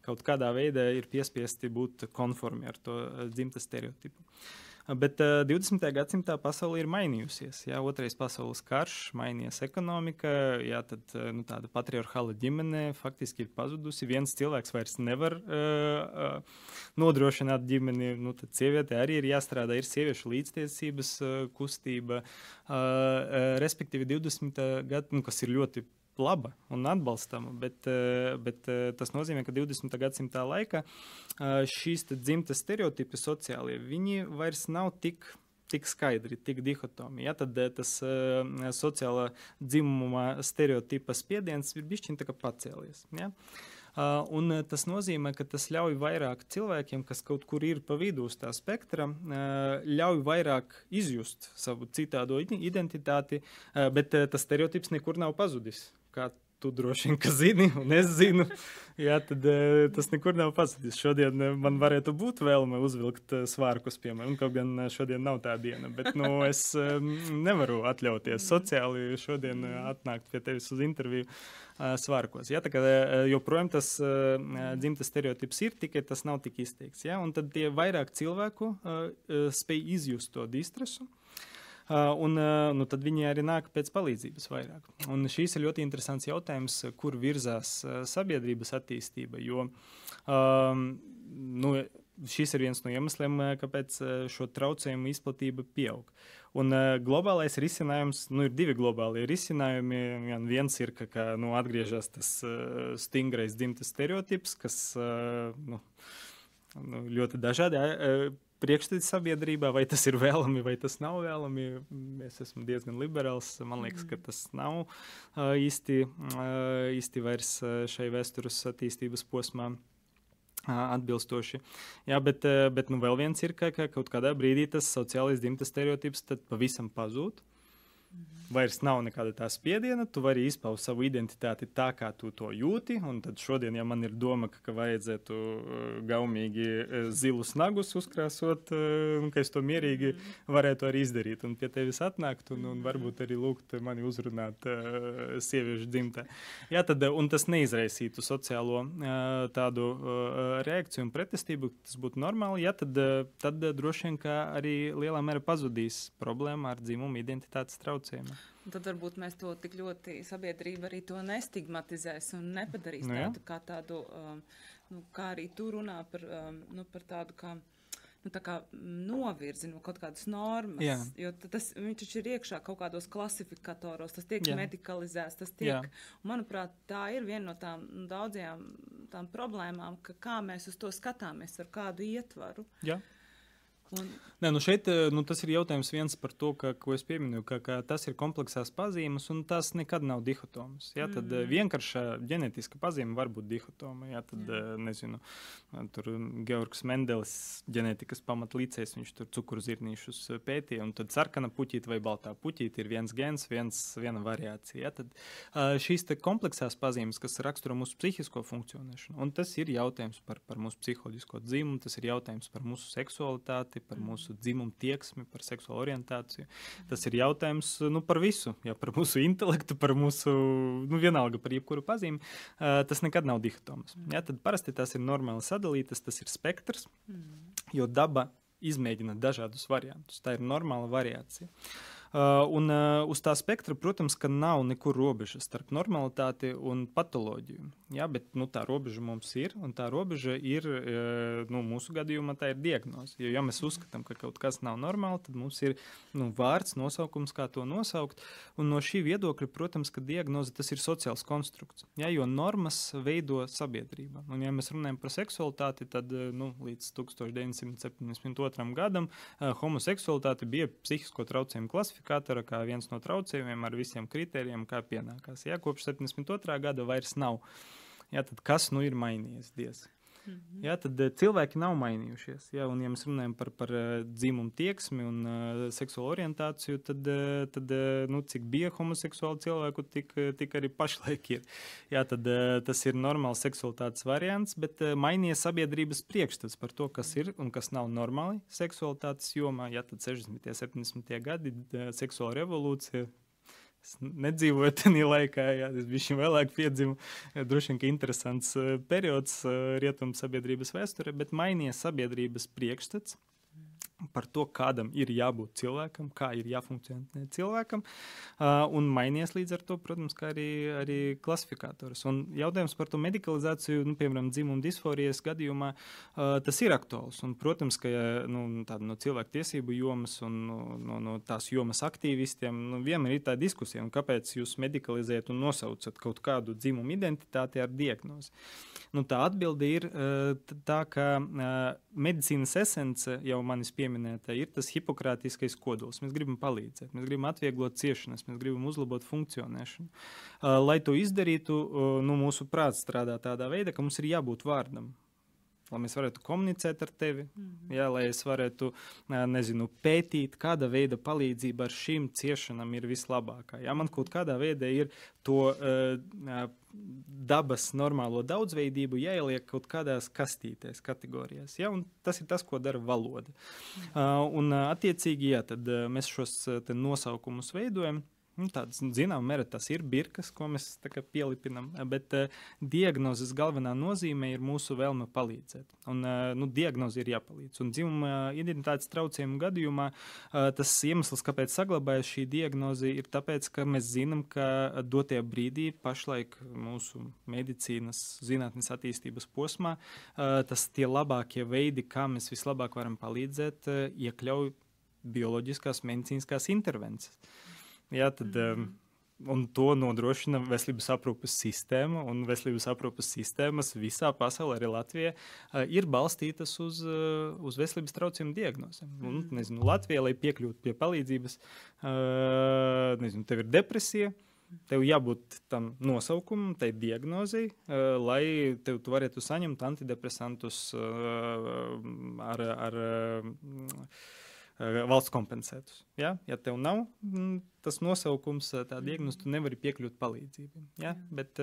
[SPEAKER 2] kaut kādā veidā ir piespiesti būt konformi ar to eh, dzimtas stereotipu. Bet uh, 20. gadsimtā pasaule ir mainījusies. Jā, otrais pasaules karš, mainījies ekonomika, jā, tad eh, nu, tāda patriarchāla ģimene faktiski ir pazudusi. Viens cilvēks vairs nevar uh, uh, nodrošināt ģimeni. Nu, tad sieviete arī ir jāstrādā, ir sieviešu līdztiesības uh, kustība. Uh, uh, respektīvi, 20. gadsimta, nu, kas ir ļoti laba un atbalstama, bet, eh, bet eh, tas nozīmē, ka 20. gadsimta laikā eh, šīs dzimtas stereotipi sociālie, viņi vairs nav tik tik skaidri, tik dihotomi. Ja, tad tas uh, sociālā dzimuma stereotipa spiediens ir bijis pacēlies. Ja. Uh, un tas nozīmē, ka tas ļauj vairāk cilvēkiem, kas kaut kur ir pa vidu uz tā spektra, uh, ļauj vairāk izjust savu citādo identitāti, uh, bet tas stereotips nekur nav pazudis kā tu droši vien zini, un es zinu, jā, tad uh, tas nekur nav pazudis. Šodien uh, man varētu būt vēlme uzvilkt uh, svārkus, piemēram, kaut gan šodien nav tā diena, bet nu, es nevaru atļauties sociāli šodien atnākt pie tevis uz interviju. Svārkos. Ja, tā kā joprojām tas dzimtas stereotips ir, tikai tas nav tik izteikts. Ja, un tad tie vairāk cilvēku spēj izjust to distresu. Uh, un uh, nu, tad viņi arī nāk pēc palīdzības vairāk. Un šīs ir ļoti interesants jautājums, kur virzās uh, sabiedrības attīstība. Jo um, nu, šis ir viens no iemesliem, kāpēc šo traucējumu izplatība pieaug. Un uh, globālais risinājums, nu, ir divi globāli risinājumi. Vien, viens ir, ka, ka nu, atgriežas tas uh, stingrais dzimtas stereotips, kas uh, nu, nu, ļoti dažādi. Priekšstati sabiedrībā, vai tas ir vēlami, vai tas nav vēlami. Es esmu diezgan liberāls. Man liekas, ka mm. tas nav īsti, īsti vairs šai vēstures attīstības posmā. Atbilstoši. Jā, bet, bet nu, vēl viens ir, ka, ka kaut kādā brīdī tas sociālais dzimtas stereotips pavisam pazūd. Vairs nav nekāda tā spiediena, tu vari izpaust savu identitāti tā, kā tu to jūti. Un tad šodien, ja man ir doma, ka, ka vajadzētu uh, gaumīgi uh, zilus nagus uzkrāsot, uh, ka es to mierīgi varētu arī izdarīt. Un pie tevis atnākt un, un varbūt arī lūgt mani uzrunāt uh, sieviešu dzimtē. Jā, tad, un tas neizraisītu sociālo uh, tādu uh, reakciju un pretestību, tas būtu normāli. Jā, tad, tad droši vien arī lielā mērā pazudīs problēma ar dzimumu identitātes traucējumiem.
[SPEAKER 1] Un tad varbūt mēs to tik ļoti sabiedrība arī to nestigmatizēs un nepadarīs nu, tādu kā tādu, um, nu, kā arī tu runā par, um, nu, par tādu kā. Nu, tā kā novirzi no kaut kādas normas. Jā. Jo tas viņš ir iekšā kaut kādos klasifikatoros, tas tiek Jā. medicalizēts. Tas tiek, manuprāt, tā ir viena no tām daudzajām tām problēmām, ka kā mēs uz to skatāmies, ar kādu ietvaru.
[SPEAKER 2] Jā. Un... Nē, nu šeit eh, nu, tas ir jautājums viens par to, ka, ko es pieminu, ka, ka tas ir kompleksās pazīmes un tas nekad nav dihotoms. Ja? Tad mm. vienkārša ģenētiska pazīme var būt dihotoma. Ja? Tad, mm. nezinu, tur Georgs Mendelis, ģenētikas pamatlīdzējs, viņš tur cukurzirnīšus pētīja, un tad sarkana puķīte vai baltā puķīte ir viens gens, viens, viena variācija. Ja? Tad šīs kompleksās pazīmes, kas raksturo mūsu psihisko funkcionēšanu, un tas ir jautājums par, par mūsu psiholoģisko dzimumu, tas ir jautājums par mūsu seksualitāti, par mūsu dzimumu tieksmi, par seksuālu orientāciju. Tas ir jautājums nu, par visu, jā, par mūsu intelektu, par mūsu, nu, vienalga par jebkuru pazīmi. Uh, tas nekad nav dihotoms. Jā, tad parasti tas ir normāli sadalītas, tas ir spektrs, jo daba izmēģina dažādus variantus. Tā ir normāla variācija. Uh, un uh, uz tā spektra, protams, ka nav nekur robežas starp normalitāti un patoloģiju. Jā, bet nu, tā robeža mums ir, un tā robeža ir uh, nu, mūsu gadījumā tā ir diagnoze. Jo, ja mēs uzskatām, ka kaut kas nav normāli, tad mums ir nu, vārds, nosaukums, kā to nosaukt. Un no šī viedokļa, protams, ka diagnoze tas ir sociāls konstrukts. Jā, jo normas veido sabiedrība. Un, ja mēs runājam par seksualitāti, tad nu, līdz 1972. gadam homoseksualitāte bija psihisko traucējumu klasifikācija identifikātora kā viens no traucējumiem ar visiem kritērijiem, kā pienākās. Ja, kopš 72. gada vairs nav. Ja, tad kas nu ir mainījies? Diez? Mhm. Ja, tad uh, cilvēki nav mainījušies. Ja, un, ja mēs runājam par, par uh, dzimumu tieksmi un uh, seksuālo orientāciju, tad, uh, tad uh, nu, cik bija homoseksuāli cilvēku, tik, tik arī pašlaik ir. Ja, tad, uh, tas ir normāls seksualitātes variants, bet uh, mainījies sabiedrības priekšstats par to, kas ir un kas nav normāli seksualitātes jomā. Ja, tad 60. un 70. gadi uh, seksuāla revolūcija Es nedzīvoju tajā laikā, jā, es biju vēlāk piedzimu. Droši vien, ka interesants eh, periods eh, rietumu sabiedrības vēsturē, bet mainījies sabiedrības priekšstats par to, kādam ir jābūt cilvēkam, kā ir jāfunkcionē cilvēkam, un mainījies līdz ar to, protams, arī, arī klasifikators. Un jautājums par to medicalizāciju, nu, piemēram, dzimuma disforijas gadījumā, tas ir aktuāls. Un, protams, ka nu, no cilvēku tiesību jomas un no, no, tās jomas aktīvistiem nu, vienmēr ir tā diskusija, kāpēc jūs medicalizējat un nosaucat kaut kādu dzimumu identitāti ar diagnozi. Nu, tā atbilde ir tā, ka medicīnas esence jau manis pieminēta ir tas hipokrātiskais kodols. Mēs gribam palīdzēt, mēs gribam atvieglot ciešanas, mēs gribam uzlabot funkcionēšanu. Lai to izdarītu, nu, mūsu prāts strādā tādā veidā, ka mums ir jābūt vārdam lai mēs varētu komunicēt ar tevi, mm -hmm. jā, lai es varētu nezinu, pētīt, kāda veida palīdzība ar šīm ciešanām ir vislabākā. Jā, man kaut kādā veidā ir to uh, dabas normālo daudzveidību jāieliek kaut kādās kastītēs, kategorijās. Un tas ir tas, ko dara valoda. Uh, un, attiecīgi, jā, tad, uh, mēs šos nosaukumus veidojam. Nu, tāds, zinām, mērā tas ir birkas, ko mēs pielipinām, bet uh, diagnozes galvenā nozīme ir mūsu vēlme palīdzēt. Un, uh, nu, diagnoze ir jāpalīdz. Un dzimuma identitātes traucējumu gadījumā uh, tas iemesls, kāpēc saglabājas šī diagnoze, ir tas, ka mēs zinām, ka dotajā brīdī, pašlaik mūsu medicīnas zinātnes attīstības posmā, uh, tas tie labākie veidi, kā mēs vislabāk varam palīdzēt, uh, iekļauj bioloģiskās medicīniskās intervences. Jā, tad, mm. Un to nodrošina veselības aprūpes sistēma. Veselības aprūpes sistēmas visā pasaulē, arī Latvijā, ir balstītas uz, uz veselības traucējumu diagnozēm. Un, mm. nezinu, Latvijā, lai piekļūtu pie palīdzības, nezinu, tev ir depresija. Tev jābūt tam nosaukumam, tai diagnozei, lai tev tu varētu saņemt antidepresantus ar, ar Eh, valsts kompensētus. Ja, ja tev nav mm, tas nosaukums, tā diagnoze, tu nevari piekļūt palīdzībai. Ja? Bet,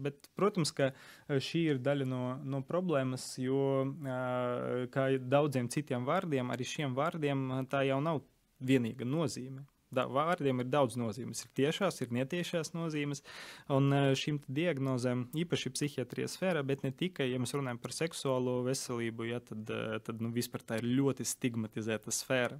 [SPEAKER 2] bet, protams, ka šī ir daļa no, no problēmas, jo kā daudziem citiem vārdiem, arī šiem vārdiem tā jau nav vienīga nozīme da, vārdiem ir daudz nozīmes. Ir tiešās, ir netiešās nozīmes. Un e, šīm diagnozēm, īpaši psihiatrijas sfērā, bet ne tikai, ja mēs runājam par seksuālo veselību, ja, tad, e, tad nu, vispār tā ir ļoti stigmatizēta sfēra.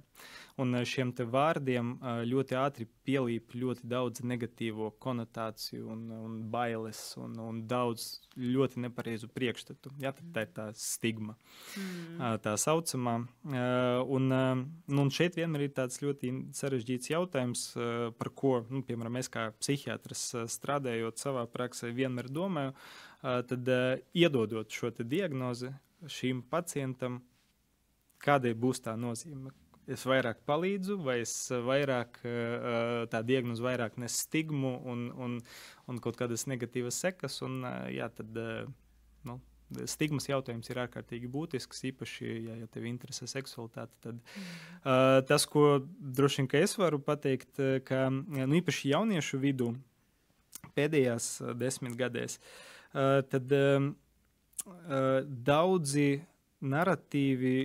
[SPEAKER 2] Un e, šiem vārdiem ļoti ātri pielīp ļoti daudz negatīvo konotāciju un, un bailes un, un daudz ļoti nepareizu priekšstatu. Ja, tā ir tā stigma, mm. tā saucamā. Un, nu, un šeit vienmēr ir tāds ļoti sarežģīts jautājums jautājums, eh, par ko, nu, piemēram, es kā psihiatrs eh, strādājot savā praksē, vienmēr domāju, eh, tad iedodot šo diagnozi šīm pacientam, kādai būs tā nozīme. Es vairāk palīdzu, vai es vairāk tā diagnozi vairāk nes stigmu un, un, un kaut kādas negatīvas sekas, un jā, tad, nu, stigmas jautājums ir ārkārtīgi būtisks. Īpaši, ja, ja tev interesē seksualitāte, tad uh, tas, ko droši vien es varu pateikt, ka nu, īpaši jauniešu vidū pēdējās desmitgadēs, uh, tad uh, daudzi narratīvi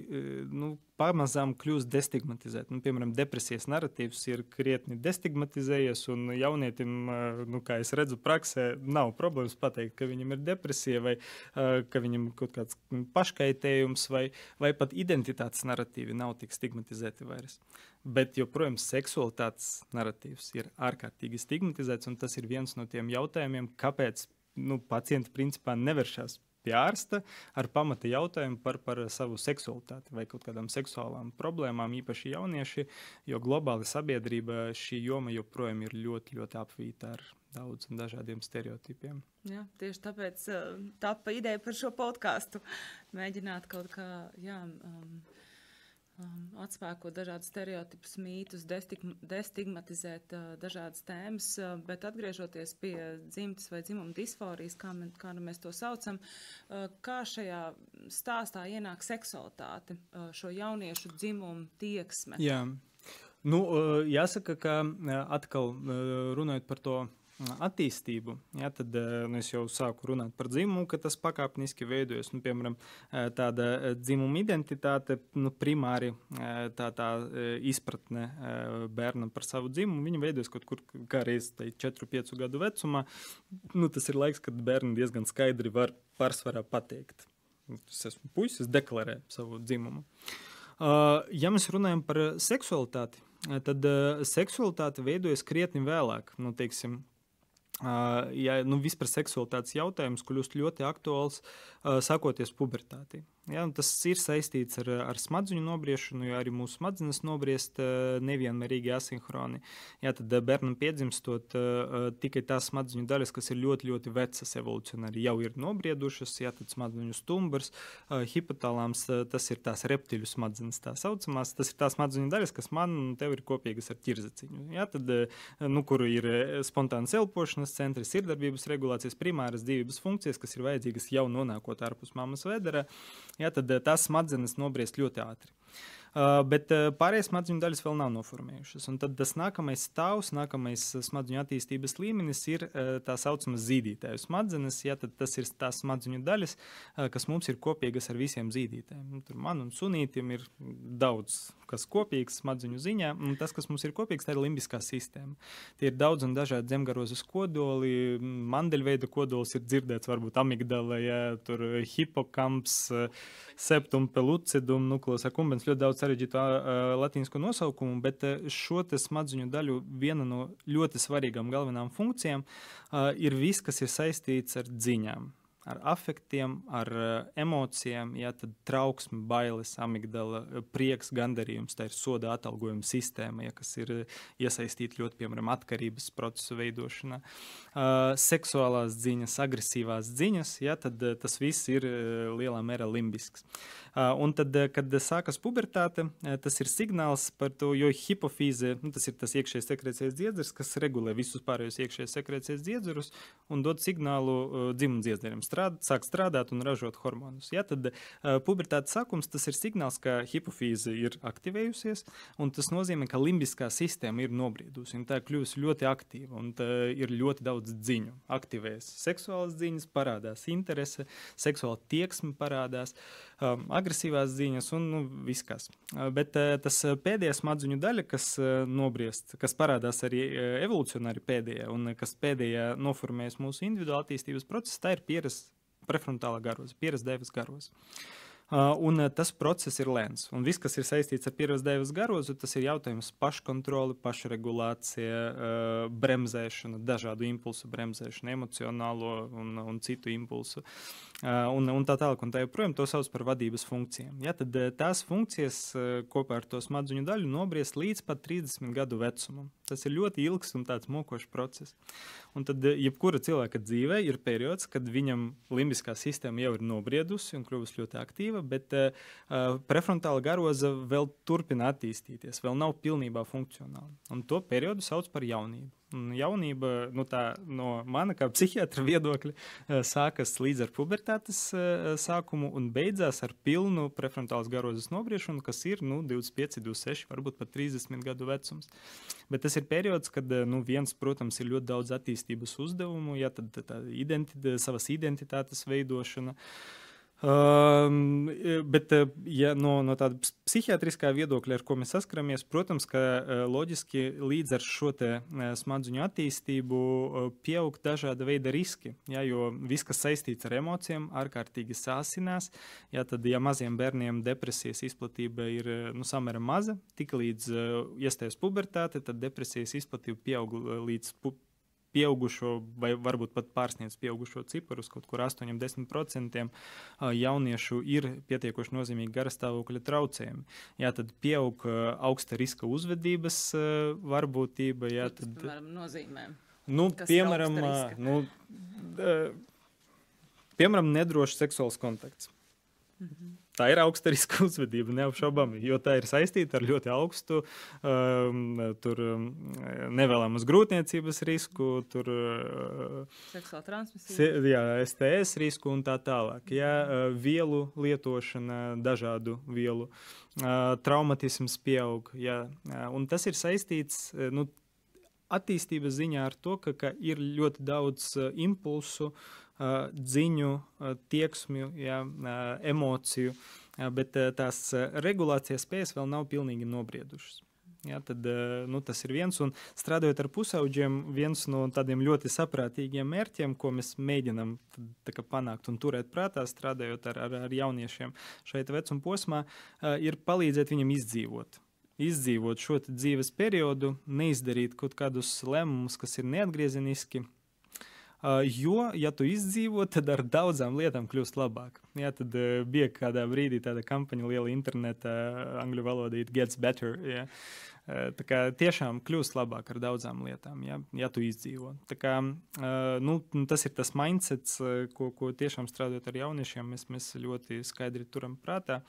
[SPEAKER 2] nu, pamazām kļūst destigmatizēti. Nu, piemēram, depresijas narratīvs ir krietni destigmatizējies, un jaunietim, nu, kā es redzu, praksē nav problēmas pateikt, ka viņam ir depresija, vai ka viņam kaut kāds paškaitējums, vai, vai pat identitātes narratīvi nav tik stigmatizēti vairs. Bet joprojām seksualitātes narratīvs ir ārkārtīgi stigmatizēts, un tas ir viens no tiem jautājumiem, kāpēc nu, pacienti principā nevēršas pie ārsta ar pamata jautājumu par, par savu seksualitāti vai kaut kādām seksuālām problēmām, īpaši jaunieši, jo globāli sabiedrība šī joma joprojām ir ļoti, ļoti apvīta ar daudziem dažādiem stereotipiem.
[SPEAKER 1] Jā, tieši tāpēc uh, tapa ideja par šo podkāstu. Mēģināt kaut kā jā, um, um, atspēkot dažādus stereotipus, mītus, destigmatizēt uh, dažādas tēmas, uh, bet atgriežoties pie dzimtas vai dzimuma disforijas, kā, me, kā nu mēs to saucam, uh, kā šajā stāstā ienāk seksualitāte, uh, šo jauniešu dzimumu tieksme.
[SPEAKER 2] Jā. Nu, uh, jāsaka, ka uh, atkal runājot par to attīstību, ja, tad nu, es jau sāku runāt par dzimumu, ka tas pakāpeniski veidojas. Nu, piemēram, tāda dzimuma identitāte, nu, primāri tā, tā izpratne bērnam par savu dzimumu, viņa veidojas kaut kur kā reiz 4-5 gadu vecumā. Nu, tas ir laiks, kad bērni diezgan skaidri var pārsvarā pateikt. Es esmu puisis, deklarē savu dzimumu. Ja mēs runājam par seksualitāti, tad seksualitāte veidojas krietni vēlāk. Nu, teiksim, ja nu, vispār seksualitātes jautājums kļūst ļoti aktuāls, sākoties pubertātei. Ja, tas ir saistīts ar, ar smadzeņu nobriešanu, jo arī mūsu smadzenes nobriest nevienmērīgi asinhroni. Ja, tad bērnam piedzimstot, tikai tās smadzeņu daļas, kas ir ļoti, ļoti vecas evolūcionāri, jau ir nobriedušas. Ja, tad smadzeņu stumbrs, hipotālāms, tas ir tās reptiļu smadzenes, tā saucamās. Tas ir tās smadzeņu daļas, kas man un tev ir kopīgas ar ķirzaciņu. Ja, tad, nu, kuru ir spontānas elpošanas centri, sirdarbības regulācijas, primāras dzīvības funkcijas, kas ir vajadzīgas jau nonākot ārpus mammas vedera ja, tad eh, tās smadzenes nobriest ļoti ātri. Uh, bet uh, pārējās smadzeņu daļas vēl nav noformējušas. Un tad tas nākamais stāvs, nākamais smadzeņu attīstības līmenis ir tā saucamā zīdītāju smadzenes. Ja, tas ir tās smadzeņu daļas, kas mums ir kopīgas ar visiem zīdītājiem. Nu, tur man un sunītam ir daudz kas kopīgs smadzeņu ziņā, un tas, kas mums ir kopīgs, tā ir limbiskā sistēma. Tie ir daudz un dažādi zemgarozes kodoli, mandeļveida kodols ir dzirdēts, varbūt amigdala, ja, hipokamps, septum pelucidum, nukleus akumbens, ļoti daudz sarežģītu latīnisko nosaukumu, bet šo smadzeņu daļu viena no ļoti svarīgām galvenām funkcijām ir viss, kas ir saistīts ar dziņām ar afektiem, ar emocijām, ja tad trauksme, bailes, amigdala, eh, prieks, gandarījums, tā ir soda atalgojuma sistēma, ja, kas ir eh, iesaistīta ļoti, piemēram, atkarības procesu veidošanā. Uh, seksuālās ziņas, agresīvās ziņas, ja, tad tas viss ir lielā mērā limbisks. Uh, un tad, kad sākas pubertāte, tas ir signāls par to, jo hipofīze, nu, tas ir tas iekšējais sekrecijas dziedzers, kas regulē visus pārējos iekšējos sekrecijas dziedzerus un dod signālu dzimumu dziedzeriem strād, sāk strādāt un ražot hormonus. Ja, tad pubertātes sākums tas ir signāls, ka hipofīze ir aktivējusies, un tas nozīmē, ka limbiskā sistēma ir nobriedusi. Tā ir kļuvusi ļoti aktīva, un ir ļoti daudz ziņu. Aktivēs seksuālas ziņas, parādās interese, seksuāla tieksme parādās, um, agresīvās ziņas un nu, viss kas. Bet tas pēdējā smadzeņu daļa, kas nobriest, kas parādās arī evolūcionāri pēdējā, un kas pēdējā noformējas mūsu individuālā attīstības procesā, tā ir pieredze prefrontālā garoza, pieredzi devis garoza. Uh, un uh, tas process ir lēns. Un viss, kas ir saistīts ar pieredzi devis garozu, tas ir jautājums paškontrole, pašregulācija, bremzēšana, dažādu impulsu bremzēšana, emocionālo un, un citu impulsu. Un, un tā tālāk, un tā joprojām to sauc par vadības funkcijām. Ja, tad tās funkcijas kopā ar to smadzeņu daļu nobriest līdz pat 30 gadu vecumam. Tas ir ļoti ilgs un tāds mokošs process. Un tad, jebkura cilvēka dzīvē ir periods, kad viņam limbiskā sistēma jau ir nobriedusi un kļuvusi ļoti aktīva, bet uh, prefrontāla garoza vēl turpina attīstīties, vēl nav pilnībā funkcionāla. Un to periodu sauc par jaunību. Jaunība nu tā, no mana kā psihiatra viedokļa eh, sākas līdz ar pubertātes eh, sākumu un beidzās ar pilnu prefrontālas garozes nogriešanu, kas ir nu, 25, 26, varbūt pat 30 gadu vecums. Bet tas ir periods, kad nu, viens, protams, ir ļoti daudz attīstības uzdevumu, ja tad tā identitāte, savas identitātes veidošana. Um, bet, ja no, no tāda psihiatriskā viedokļa, ar ko mēs saskaramies, protams, ka loģiski līdz ar šo smadzeņu attīstību pieaug dažāda veida riski. Ja, jo viss, kas saistīts ar emocijām, ārkārtīgi sāsinās. Ja, tad, ja maziem bērniem depresijas izplatība ir nu, samērā maza, tik līdz iestājas pubertāte, tad depresijas izplatība pieaug līdz pubertāte pieaugušo, vai varbūt pat pārsniedz pieaugušo ciparus, kaut kur 8-10% jauniešu ir pietiekoši nozīmīgi garastāvokļa traucējumi. Jā, tad pieaug augsta riska uzvedības varbūtība. Jā,
[SPEAKER 1] tad, tas, piemēram, nozīmē.
[SPEAKER 2] Nu, piemēram, nu, piemēram, nedrošs seksuāls kontakts. Mhm. Tā ir augsta riska uzvedība, neapšaubāmi, jo tā ir saistīta ar ļoti augstu um, tur, um, nevēlamas grūtniecības risku, tur,
[SPEAKER 1] uh, seksuāla transmisija,
[SPEAKER 2] jā, STS risku un tā tālāk. Jā, uh, vielu lietošana, dažādu vielu, uh, traumatisms pieaug. Jā, uh, un tas ir saistīts. Uh, nu, Attīstības ziņā ar to, ka, ka ir ļoti daudz uh, impulsu, uh, ziņu, tieksmju, jā, emociju, bet tās regulācijas spējas vēl nav pilnīgi nobriedušas. Ja, tad, nu, tas ir viens, un strādājot ar pusauģiem, viens no tādiem ļoti saprātīgiem mērķiem, ko mēs mēģinām tad, panākt un turēt prātā, strādājot ar, ar, ar jauniešiem šeit vecuma posmā, ir palīdzēt viņam izdzīvot. Izdzīvot šo dzīves periodu, neizdarīt kaut kādus lēmumus, kas ir neatgriezeniski, jo, ja tu izdzīvo, tad ar daudzām lietām kļūst labāk. Jā, tad uh, bija kādā brīdī tāda kampaņa, liela interneta, angļu valodā, it gets better. Jā. Uh, tā kā tiešām kļūst labāk ar daudzām lietām, ja, ja tu izdzīvo. Tā kā, nu, tas ir tas mindsets, ko, ko tiešām strādājot ar jauniešiem, mēs, mēs ļoti skaidri turam prātā.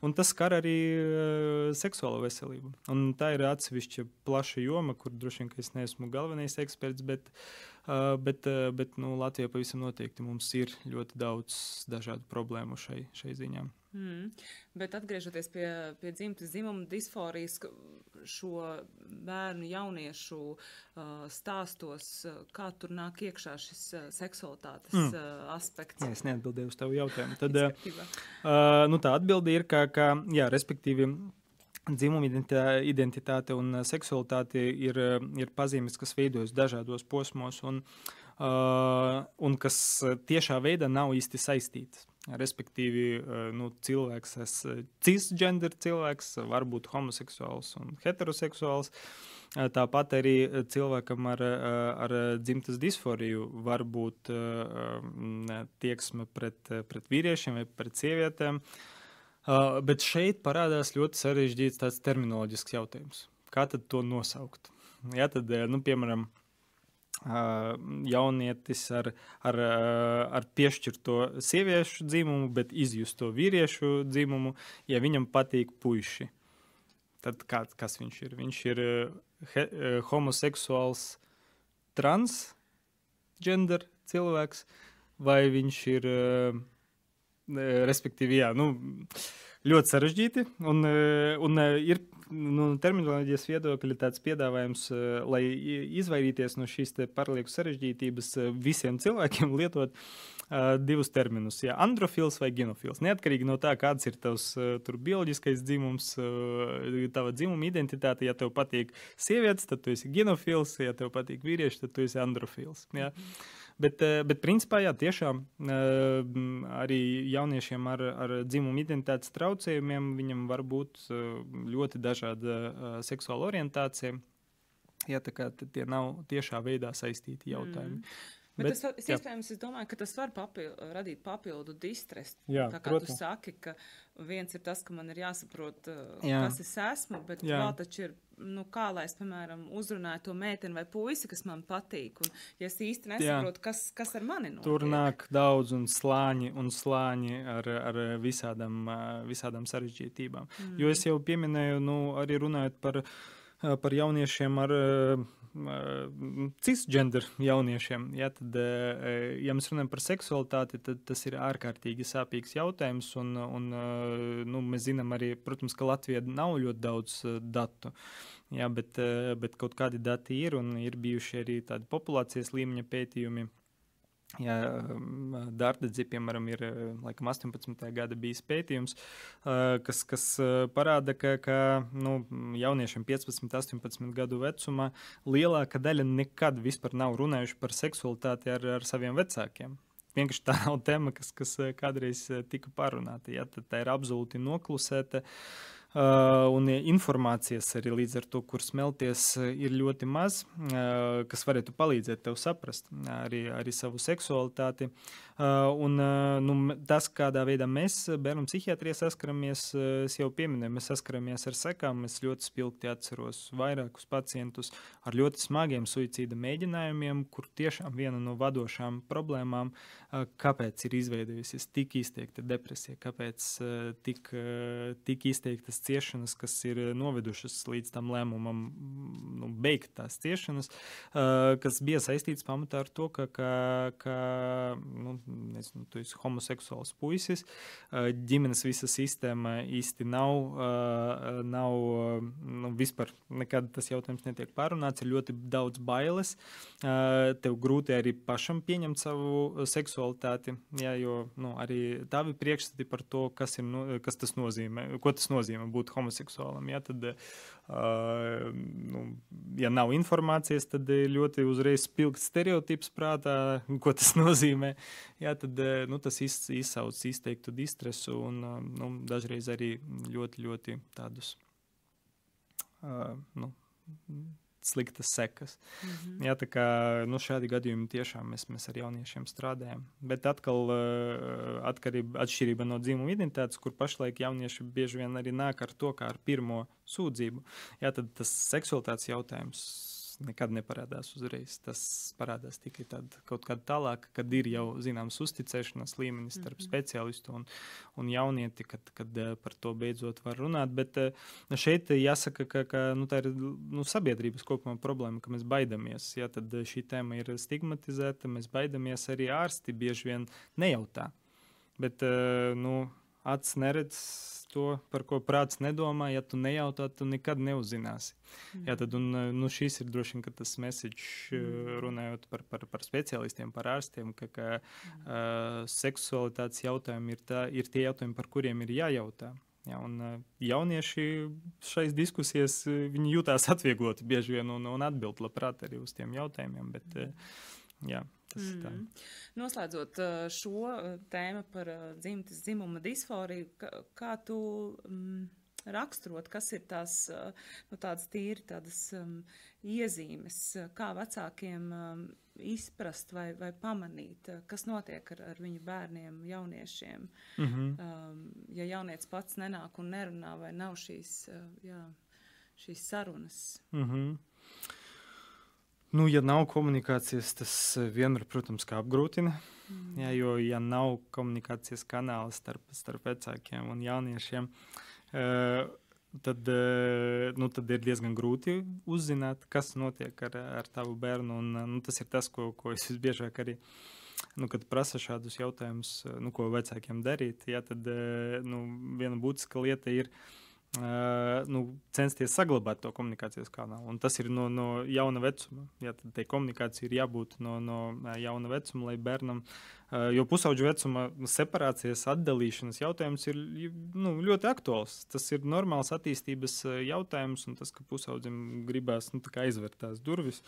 [SPEAKER 2] Un tas skar arī seksuālo veselību. Un tā ir atsevišķa plaša joma, kur droši vien es neesmu galvenais eksperts, bet uh, Uh, bet uh, bet nu, Latvijā pavisam noteikti mums ir ļoti daudz dažādu problēmu šai, šai ziņā.
[SPEAKER 1] Mm. Bet atgriežoties pie, pie dzimtas dzimuma disforijas, šo bērnu, jauniešu uh, stāstos, kā tur nāk iekšā šis uh, seksualitātes mm. uh, aspekts?
[SPEAKER 2] Jā, es neatbildēju uz tavu jautājumu. Tad, uh, nu, tā atbilde ir, ka, ka jā, respektīvi Dzimuma identitāte un uh, seksualitāte ir, uh, ir pazīmes, kas veidojas dažādos posmos un, uh, un kas uh, tiešā veidā nav īsti saistītas. Respektīvi, uh, nu, cilvēks, es cisgender cilvēks, var būt homoseksuāls un heteroseksuāls. Tāpat arī cilvēkam ar, ar dzimtas disforiju var būt tieksme pret, pret vīriešiem vai pret sievietēm. Uh, Uh, bet šeit parādās ļoti sarežģīts tāds terminoloģisks jautājums. Kā tad to nosaukt? Ja, tad, nu, piemēram, jaunietis ar, ar, ar piešķirto sieviešu dzimumu, bet izjusto vīriešu dzimumu, ja viņam patīk puiši. Tad kā, kas viņš ir? Viņš ir he, homoseksuāls, transgender cilvēks, vai viņš ir uh, Respektīvi, jā, nu, ļoti sarežģīti. Un, un ir nu, terminoloģijas viedokļa tāds piedāvājums, lai izvairīties no šīs pārlieku sarežģītības, visiem cilvēkiem lietot uh, divus terminus - ja, androfils vai genofils. Neatkarīgi no tā, kāds ir tavs uh, bioloģiskais dzimums, uh, tava dzimuma identitāte. Ja tev patīk sievietes, tad tu esi genofils, ja tev patīk vīrieši, tad tu esi androfils. Ja. Mm -hmm. Bet, eh, bet principā, jā, tiešām eh, arī jauniešiem ar, ar dzimumu identitātes traucējumiem viņam var būt eh, ļoti dažāda seksuāla orientācija. Jā, tā kā tie nav tiešā veidā saistīti jautājumi. Mm.
[SPEAKER 1] Bet, bet tas, es, iespējams, es domāju, ka tas var papil, radīt papildu distresu. Jā, tā kā protams. tu saki, ka viens ir tas, ka man ir jāsaprot, jā. kas es esmu, bet jā. vēl taču ir nu, kā lai es, piemēram, uzrunāju to meiteni vai puisi, kas man patīk. Un, ja es īsti nesaprotu, kas, kas ar mani notiek.
[SPEAKER 2] Tur nāk daudz un slāņi un slāņi ar, ar visādām, visādām sarežģītībām. Mm. Jo es jau pieminēju, nu, arī runājot par, par jauniešiem ar cisgender jauniešiem. Ja, tad, ja mēs runājam par seksualitāti, tad tas ir ārkārtīgi sāpīgs jautājums. Un, un, nu, mēs zinām arī, protams, ka Latvijā nav ļoti daudz datu. Jā, bet, bet kaut kādi dati ir un ir bijuši arī tādi populācijas līmeņa pētījumi. Ja, Dārta, piemēram, ir laikam, 18. gada bijis pētījums, kas, kas parāda, ka, ka nu, jauniešiem 15, 18 gadu vecumā lielākā daļa nekad vispār nav runājuši par seksualitāti ar, ar saviem vecākiem. Vienkārši tā nav tēma, kas, kas kādreiz tika parunāta. Ja, tā ir absolūti noklusēta. Uh, un informācijas arī līdz ar to, kur smelties, ir ļoti maz, kas varētu palīdzēt tev saprast arī, arī savu seksualitāti. Un, nu, tas, kādā veidā mēs bērnu psihiatrijā saskaramies, es jau pieminēju, mēs saskaramies ar sekām. Es ļoti spilgti atceros vairākus pacientus ar ļoti smagiem suicīda mēģinājumiem, kur tiešām viena no vadošām problēmām, kāpēc ir izveidojusies tik izteikta depresija, kāpēc tik, tik izteiktas ciešanas, kas ir eh, novedušas līdz tam lēmumam, nu, beigt tās ciešanas, uh, kas bija saistīts pamatā ar to, ka, ka, ka nu, nezinu, tu esi homoseksuāls puisis, uh, ģimenes visa sistēma īsti nav, uh, nav nu, vispār nekad tas jautājums netiek pārunāts, ir ļoti daudz bailes, uh, tev grūti arī pašam pieņemt savu seksualitāti, jā, jo nu, arī tavi priekšstati par to, kas, ir, nu, kas tas nozīmē, ko tas nozīmē būt homoseksuālam. Ja, tad, uh, nu, ja nav informācijas, tad ļoti uzreiz spilgts stereotips prātā, ko tas nozīmē. Ja, tad nu, tas iz, izsauc izteiktu distresu un nu, dažreiz arī ļoti, ļoti tādus. Uh, nu, sliktas sekas. Mm -hmm. Jā, tā kā nu, šādi gadījumi tiešām mēs, mēs ar jauniešiem strādājam. Bet atkal uh, atkarība, atšķirība no dzimuma identitātes, kur pašlaik jaunieši bieži vien arī nāk ar to kā ar pirmo sūdzību. Jā, tad tas seksualitātes jautājums nekad neparādās uzreiz. Tas parādās tikai tad, kaut kad tālāk, kad ir jau zināms uzticēšanās līmenis starp mm -hmm. speciālistu un, un jaunieti, kad, kad eh, par to beidzot var runāt. Bet eh, šeit jāsaka, ka, ka nu, tā ir nu, sabiedrības kopumā problēma, ka mēs baidamies. Ja, tad eh, šī tēma ir stigmatizēta, mēs baidamies arī ārsti bieži vien nejautā. Bet, nu, acis neredz to, par ko prāts nedomā. Ja tu nejautā, tu nekad neuzzināsi. Mm. Jā, tad, un, nu, šis ir droši vien tas message, mm. runājot par, par, par speciālistiem, par ārstiem, ka, ka mm. uh, seksualitātes jautājumi ir, tā, ir tie jautājumi, par kuriem ir jājautā. Ja, un, uh, jaunieši šais diskusijās jūtas atviegloti bieži vien un, un atbild labprāt arī uz tiem jautājumiem. Bet, uh, jā, Tas mm. Tā.
[SPEAKER 1] Noslēdzot šo tēmu par dzimtas dzimuma disforiju, kā, kā tu mm, raksturot, kas ir tās nu, tādas tīri tādas um, iezīmes, kā vecākiem um, izprast vai, vai pamanīt, kas notiek ar, ar viņu bērniem, jauniešiem. Mm -hmm. um, ja jaunietis pats nenāk un nerunā vai nav šīs, uh, jā, šīs sarunas.
[SPEAKER 2] Mm -hmm. Nu, ja nav komunikācijas, tas eh, vienmēr, protams, apgrūtina. Mm. Jā, jo, ja nav komunikācijas kanāla starp, starp vecākiem un jauniešiem, uh, tad, uh, nu, tad ir diezgan grūti uzzināt, kas notiek ar, ar tavu bērnu. Un, nu, tas ir tas, ko, ko es visbiežāk arī. Nu, kad prasa šādus jautājumus, nu, ko vecākiem darīt, jā, tad nu, viena būtiska lieta ir uh, nu, censties saglabāt to komunikācijas kanālu. Un tas ir no, no jauna vecuma. Jā, tad tai komunikācija ir jābūt no, no jauna vecuma, lai bērnam Eh, jo pusauģu vecuma separācijas, atdalīšanas jautājums ir nu, ļoti aktuāls. Tas ir normāls attīstības eh, jautājums, un tas, ka pusaudzim gribās nu, aizvērt tās durvis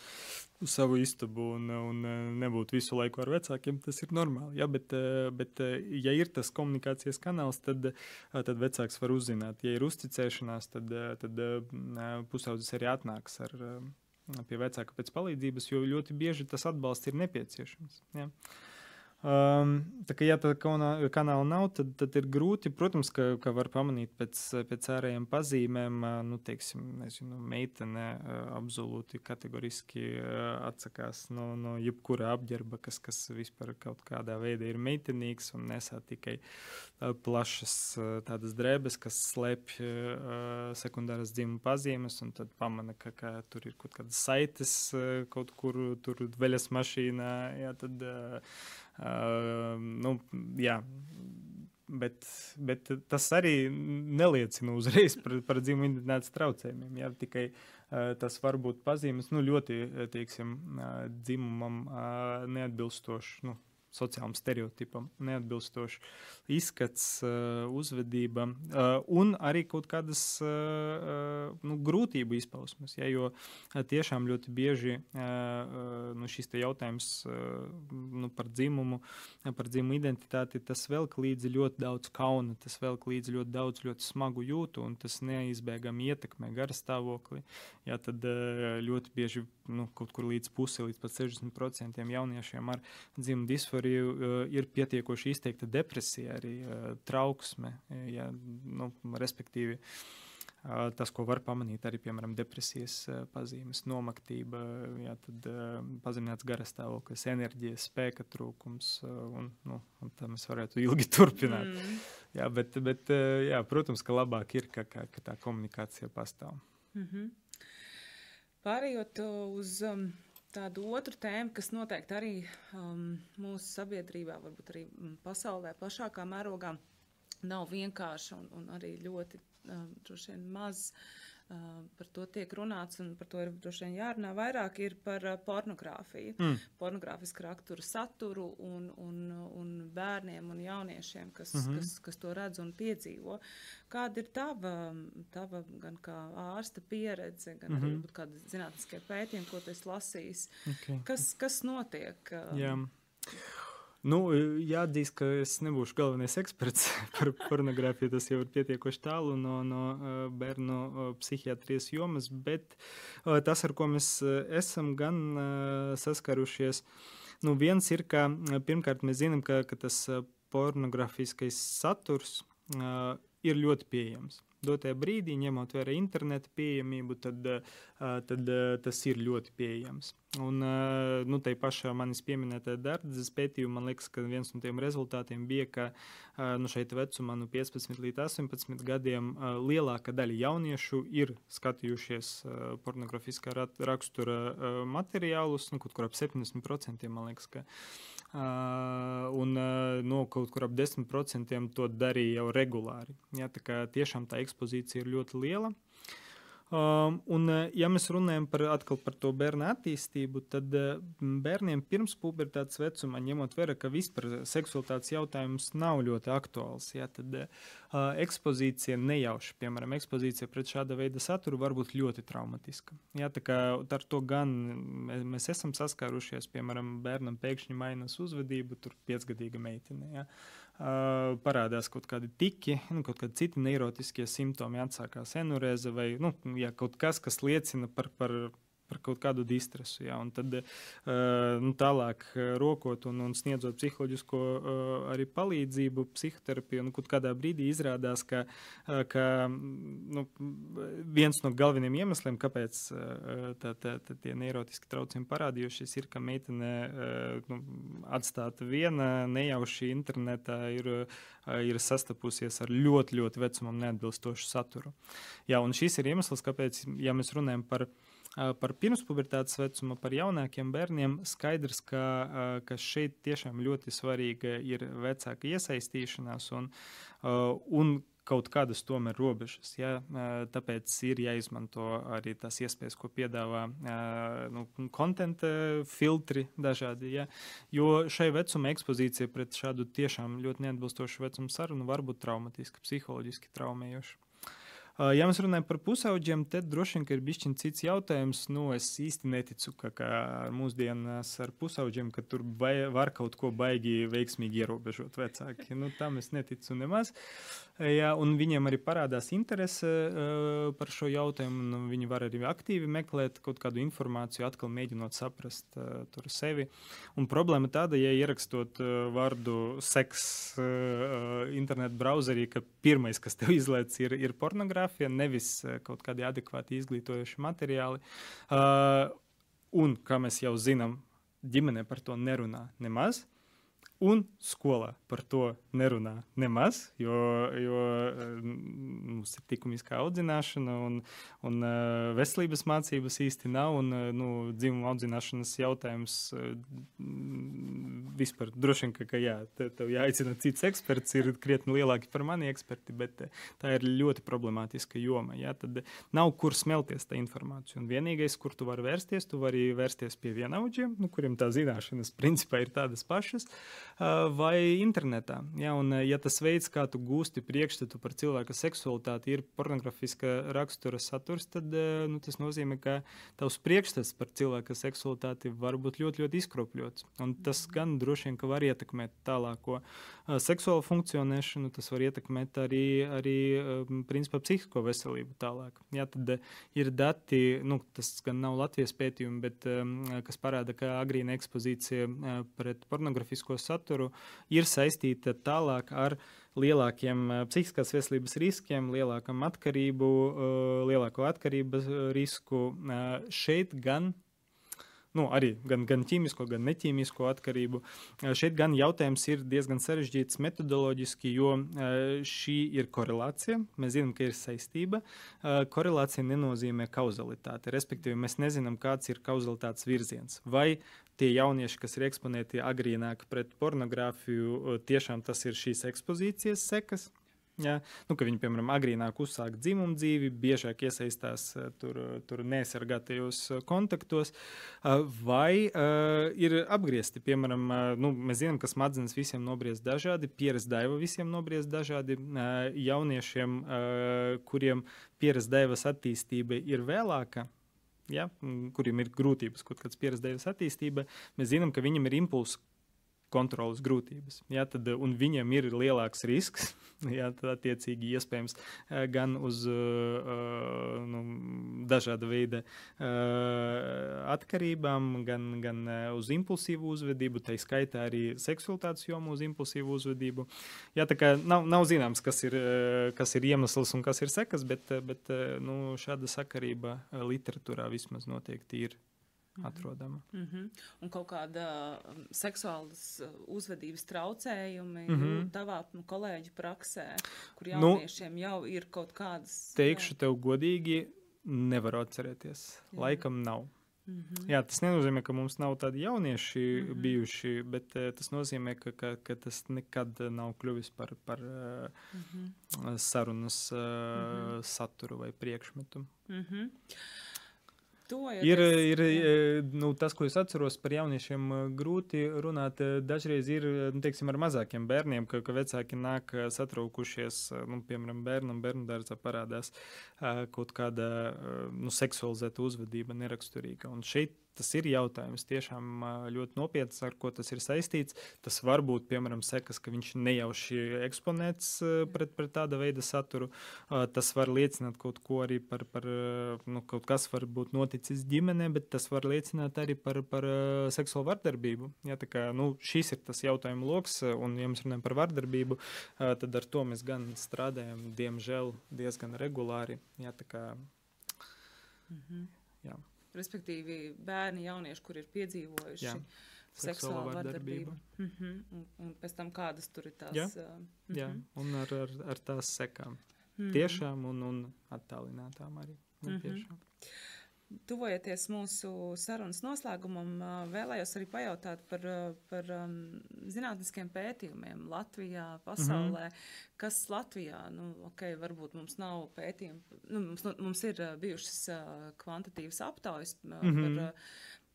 [SPEAKER 2] uz savu istabu un, un eh, nebūt visu laiku ar vecākiem, tas ir normāli. Ja? Bet, bet, ja ir tas komunikācijas kanāls, tad, tad vecāks var uzzināt. Ja ir uzticēšanās, tad, tad pusaudzis arī atnāks ar, pie vecāka pēc palīdzības, jo ļoti bieži tas atbalsts ir nepieciešams. Ja? Um, tā kā ja tā kanāla nav, tad, tad ir grūti. Protams, ka, ka var pamanīt pēc, pēc ārējiem pazīmēm, nu, teiksim, nezinu, meitene absolūti kategoriski atsakās no, no jebkura apģērba, kas, kas vispār kaut kādā veidā ir meitenīgs un nesā tikai plašas tādas drēbes, kas slēpj sekundāras dzimuma pazīmes, un tad pamana, ka, ka tur ir kaut kādas saites kaut kur, tur veļas mašīnā, jā, tad Uh, nu, jā, bet, bet tas arī neliecina uzreiz par, par dzimumu identitātes traucējumiem. Jā, tikai uh, tas var būt pazīmes nu, ļoti teiksim, uh, dzimumam uh, neatbilstošs. Nu, sociālam stereotipam neatbilstošs izskats, uh, uzvedība uh, un arī kaut kādas uh, nu, grūtību izpausmes. Ja, jo tiešām ļoti bieži nu, šis jautājums nu, par dzimumu, par dzimumu identitāti, tas velk līdzi ļoti daudz kauna, tas velk līdzi ļoti daudz ļoti smagu jūtu, un tas neizbēgami ietekmē garastāvokli. Ja, tad ļoti bieži nu, kaut kur līdz pusē, līdz pat 60% jauniešiem ar dzimumu disforiju ir pietiekoši izteikta depresija, arī trauksme, ja, nu, respektīvi. Tas, ko var pamanīt arī, piemēram, depresijas pazīmes, nomaktība, jā, tad pazemināts garastāvoklis, enerģijas, spēka trūkums, un, nu, un tā mēs varētu ilgi turpināt. Mm. Jā, bet, bet, jā, protams, ka labāk ir, ka, ka, ka tā komunikācija pastāv. Mm -hmm.
[SPEAKER 1] Pārējot uz um, tādu otru tēmu, kas noteikti arī um, mūsu sabiedrībā, varbūt arī mm, pasaulē plašākā mērogā nav vienkārša un, un arī ļoti vien maz par to tiek runāts, un par to ir droši vien jārunā vairāk, ir par pornogrāfiju, mm. pornogrāfisku raksturu saturu un, un, un bērniem un jauniešiem, kas, mm -hmm. kas, kas to redz un piedzīvo. Kāda ir tava, tava gan kā ārsta pieredze, gan mm -hmm. arī mhm. kāda zinātniskie pētījumi, ko tu esi lasījis? Okay. Kas, kas notiek?
[SPEAKER 2] Yeah. Nu, jāatzīst, ka es nebūšu galvenais eksperts par pornogrāfiju. Tas jau ir pietiekoši tālu no, no bērnu psihiatrijas jomas, bet tas, ar ko mēs esam gan saskarušies, nu, viens ir, ka pirmkārt mēs zinām, ka, ka tas pornogrāfiskais saturs ir ļoti pieejams dotajā brīdī, ņemot vērā interneta pieejamību, tad, tad tas ir ļoti pieejams. Un nu, tai pašā manis pieminētā dardzes pētījumā, man liekas, ka viens no tiem rezultātiem bija, ka nu, šeit vecumā no 15 līdz 18 gadiem lielāka daļa jauniešu ir skatījušies pornogrāfiskā rakstura materiālus, nu, kaut kur ap 70% man liekas, ka Uh, un no kaut kur ap 10% to darīja jau regulāri. Ja, tā tiešām tā ekspozīcija ir ļoti liela. Um, un, ja mēs runājam par, par to bērnu attīstību, tad bērniem pirms pubertātes vecumā, ņemot vērā, ka vispār seksualitātes jautājums nav ļoti aktuāls, ja, tad uh, ekspozīcija nejauši, piemēram, ekspozīcija pret šāda veida saturu var būt ļoti traumatiska. Ja, tā kā ar to gan mēs esam saskārušies, piemēram, bērnam pēkšņi mainās uzvedību, tur piecgadīga meitene. Ja. Uh, Uh, parādās kaut kādi tiki, nu, kaut kādi citi neirotiskie simptomi, atsākās enurēze vai nu, ja kaut kas, kas liecina par, par par kaut kādu distresu. Ja, un tad uh, nu, tālāk uh, rokot un, un sniedzot psiholoģisko uh, arī palīdzību, psihoterapiju, nu, kādā brīdī izrādās, ka, uh, ka nu, viens no galvenajiem iemesliem, kāpēc uh, tā, tā, tā, tie neirotiski traucējumi parādījušies, ir, ka meitene uh, nu, atstāta viena nejauši internetā ir, uh, ir sastapusies ar ļoti, ļoti vecumam neatbilstošu saturu. Jā, un šis ir iemesls, kāpēc, ja mēs runājam par Par pirmspubertātes vecumu, par jaunākiem bērniem skaidrs, ka, ka šeit tiešām ļoti svarīga ir vecāka iesaistīšanās un, un kaut kādas tomēr robežas. Ja? Tāpēc ir jāizmanto arī tās iespējas, ko piedāvā nu, konta filtri dažādi. Ja? Jo šai vecuma ekspozīcija pret šādu tiešām ļoti neatbilstošu vecumu sarunu var būt traumatiska, psiholoģiski traumējoša. Ja mēs runājam par pusauģiem, tad droši vien ir bijis cits jautājums. Nu, es īsti neticu, ka ar mūsdienās ar pusauģiem, ka tur vai, var kaut ko baigi veiksmīgi ierobežot vecāki. Nu, tam es neticu nemaz. Jā, un viņiem arī parādās interese uh, par šo jautājumu. Viņi var arī aktīvi meklēt kaut kādu informāciju, atkal mēģinot saprast uh, sevi. Un problēma tāda, ja ierakstot uh, vārdu seks uh, internetu browserī, ka pirmais, kas tev izlaiž, ir, ir pornogrāfija nevis eh, kaut kādi adekvāti izglītojoši materiāli. Uh, un, kā mēs jau zinām, ģimene par to nerunā nemaz. Un skolā par to nerunā nemaz, jo, jo mums ir likumiskā audzināšana, un, un veselības mācības īsti nav. Un, nu, dzimuma audzināšanas jautājums vispār droši vien, ka, ka jā, tev jāicina cits eksperts, ir krietni lielāki par mani eksperti, bet tā ir ļoti problemātiska joma. Jā, tad nav kur smelties tā informācija. Un vienīgais, kur tu vari vērsties, tu vari vērsties pie vienaudžiem, nu, kuriem tā zināšanas principā ir tādas pašas. Uh, vai internetā. Ja, un, ja tas veids, kā tu gūsti priekšstatu par cilvēka seksualitāti, ir pornogrāfiska rakstura saturs, tad nu, tas nozīmē, ka tavs priekšstats par cilvēka seksualitāti var būt ļoti, ļoti izkropļots. Un tas gan droši vien var ietekmēt tālāko seksuālo funkcionēšanu, tas var ietekmēt arī, arī principā, psihisko veselību tālāk. Ja, tad ir dati, nu, tas gan nav Latvijas pētījumi, bet kas parāda, ka agrīna ekspozīcija pret pornogrāfisko saturu saturu ir saistīta tālāk ar lielākiem eh, psihiskās veselības riskiem, lielāku atkarību, eh, lielāko atkarības risku. Eh, šeit gan nu, arī gan, gan ķīmisko, gan neķīmisko atkarību. Šeit gan jautājums ir diezgan sarežģīts metodoloģiski, jo šī ir korelācija. Mēs zinām, ka ir saistība. Korelācija nenozīmē kauzalitāti. Respektīvi, mēs nezinām, kāds ir kauzalitātes virziens. Vai tie jaunieši, kas ir eksponēti agrīnāk pret pornogrāfiju, tiešām tas ir šīs ekspozīcijas sekas. Ja? Nu, viņi, piemēram, agrīnāk uzsāk dzimumu dzīvi, biežāk iesaistās tur, tur nesargātajos kontaktos, vai uh, ir apgriezti. Piemēram, nu, mēs zinām, ka smadzenes visiem nobriest dažādi, pieres daiva visiem nobriest dažādi. Jauniešiem, uh, kuriem pieres daivas attīstība ir vēlāka, ja, kuriem ir grūtības kaut kādas pieredzējušas attīstība, mēs zinām, ka viņam ir impulss kontrolas grūtības. Ja, tad, un viņam ir lielāks risks, ja, tad attiecīgi iespējams eh, gan uz uh, nu, dažāda veida atkarībām, gan, gan uz impulsīvu uzvedību, tā skaitā arī seksualitātes jomu uz impulsīvu uzvedību. Ja, nav, nav zināms, kas ir, kas ir iemesls un kas ir sekas, bet, bet nu, šāda sakarība literatūrā vismaz noteikti ir. Mhm. atrodama.
[SPEAKER 1] Mm -hmm. Un kaut kāda um, seksuālas uh, uzvedības traucējumi mm -hmm. tavā nu, kolēģi praksē, kur nu, jauniešiem nu, jau ir kaut kādas.
[SPEAKER 2] Teikšu jā. tev godīgi, nevaru atcerēties. Jā. Laikam nav. Mm -hmm. Jā, tas nenozīmē, ka mums nav tādi jaunieši mm -hmm. bijuši, bet uh, tas nozīmē, ka, ka, ka tas nekad nav kļuvis par, par uh, mm -hmm. sarunas uh, mm -hmm. saturu vai priekšmetu. Mm -hmm. Ir, ir nu, tas, ko es atceros par jauniešiem, grūti runāt. Dažreiz ir nu, teiksim, ar mazākiem bērniem, ka, ka vecāki nāk satraukušies. Nu, piemēram, bērnam bērnu dārzā parādās kaut kāda nu, seksualizēta uzvedība, neraksturīga. Un šeit tas ir jautājums tiešām ļoti nopietns, ar ko tas ir saistīts. Tas var būt, piemēram, sekas, ka viņš nejauši eksponēts pret, pret tāda veida saturu. Tas var liecināt kaut ko arī par, par nu, kaut kas var būt noticis ģimenē, bet tas var liecināt arī par, par seksuālu vardarbību. Ja, kā, nu, šis ir tas jautājumu lokus, un, ja mēs runājam par vardarbību, tad ar to mēs gan strādājam, diemžēl, diezgan regulāri. Ja, kā, mm -hmm. jā.
[SPEAKER 1] Respektīvi, bērni, jaunieši, kur ir piedzīvojuši Jā. seksuālu vardarbību. Mm -hmm. un, un pēc tam kādas tur ir tās.
[SPEAKER 2] Jā, uh, mm -hmm. Jā. un ar, ar, ar tās sekām. Mm -hmm. Tiešām un, un attālinātām arī. Mm -hmm.
[SPEAKER 1] Tuvojoties mūsu sarunas noslēgumam, vēlējos arī pajautāt par, par zinātniskiem pētījumiem Latvijā, pasaulē. Mm -hmm. Kas Latvijā, nu, ok, varbūt mums nav pētījumi, nu, mums, nu, mums ir bijušas kvantitīvas aptaujas mm -hmm.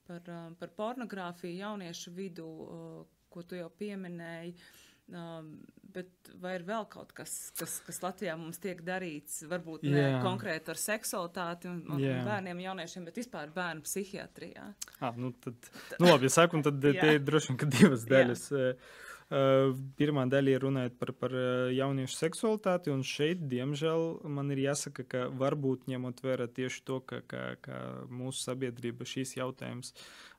[SPEAKER 1] par, par, par pornogrāfiju jauniešu vidū, ko tu jau pieminēji. Uh, Um, bet vai ir vēl kaut kas, kas, kas Latvijā mums tiek darīts, varbūt ne yeah. konkrēti ar seksualitāti un, un yeah. bērniem, jauniešiem, bet vispār bērnu psihiatrijā?
[SPEAKER 2] Ah, nu, tad, nu labi, ja saku, tad te ir droši vien divas daļas. Yeah. Uh, pirmā daļa ir runājot par, par jauniešu seksualitāti, un šeit, diemžēl, man ir jāsaka, ka varbūt ņemot vērā tieši to, ka, ka, ka mūsu sabiedrība šīs jautājums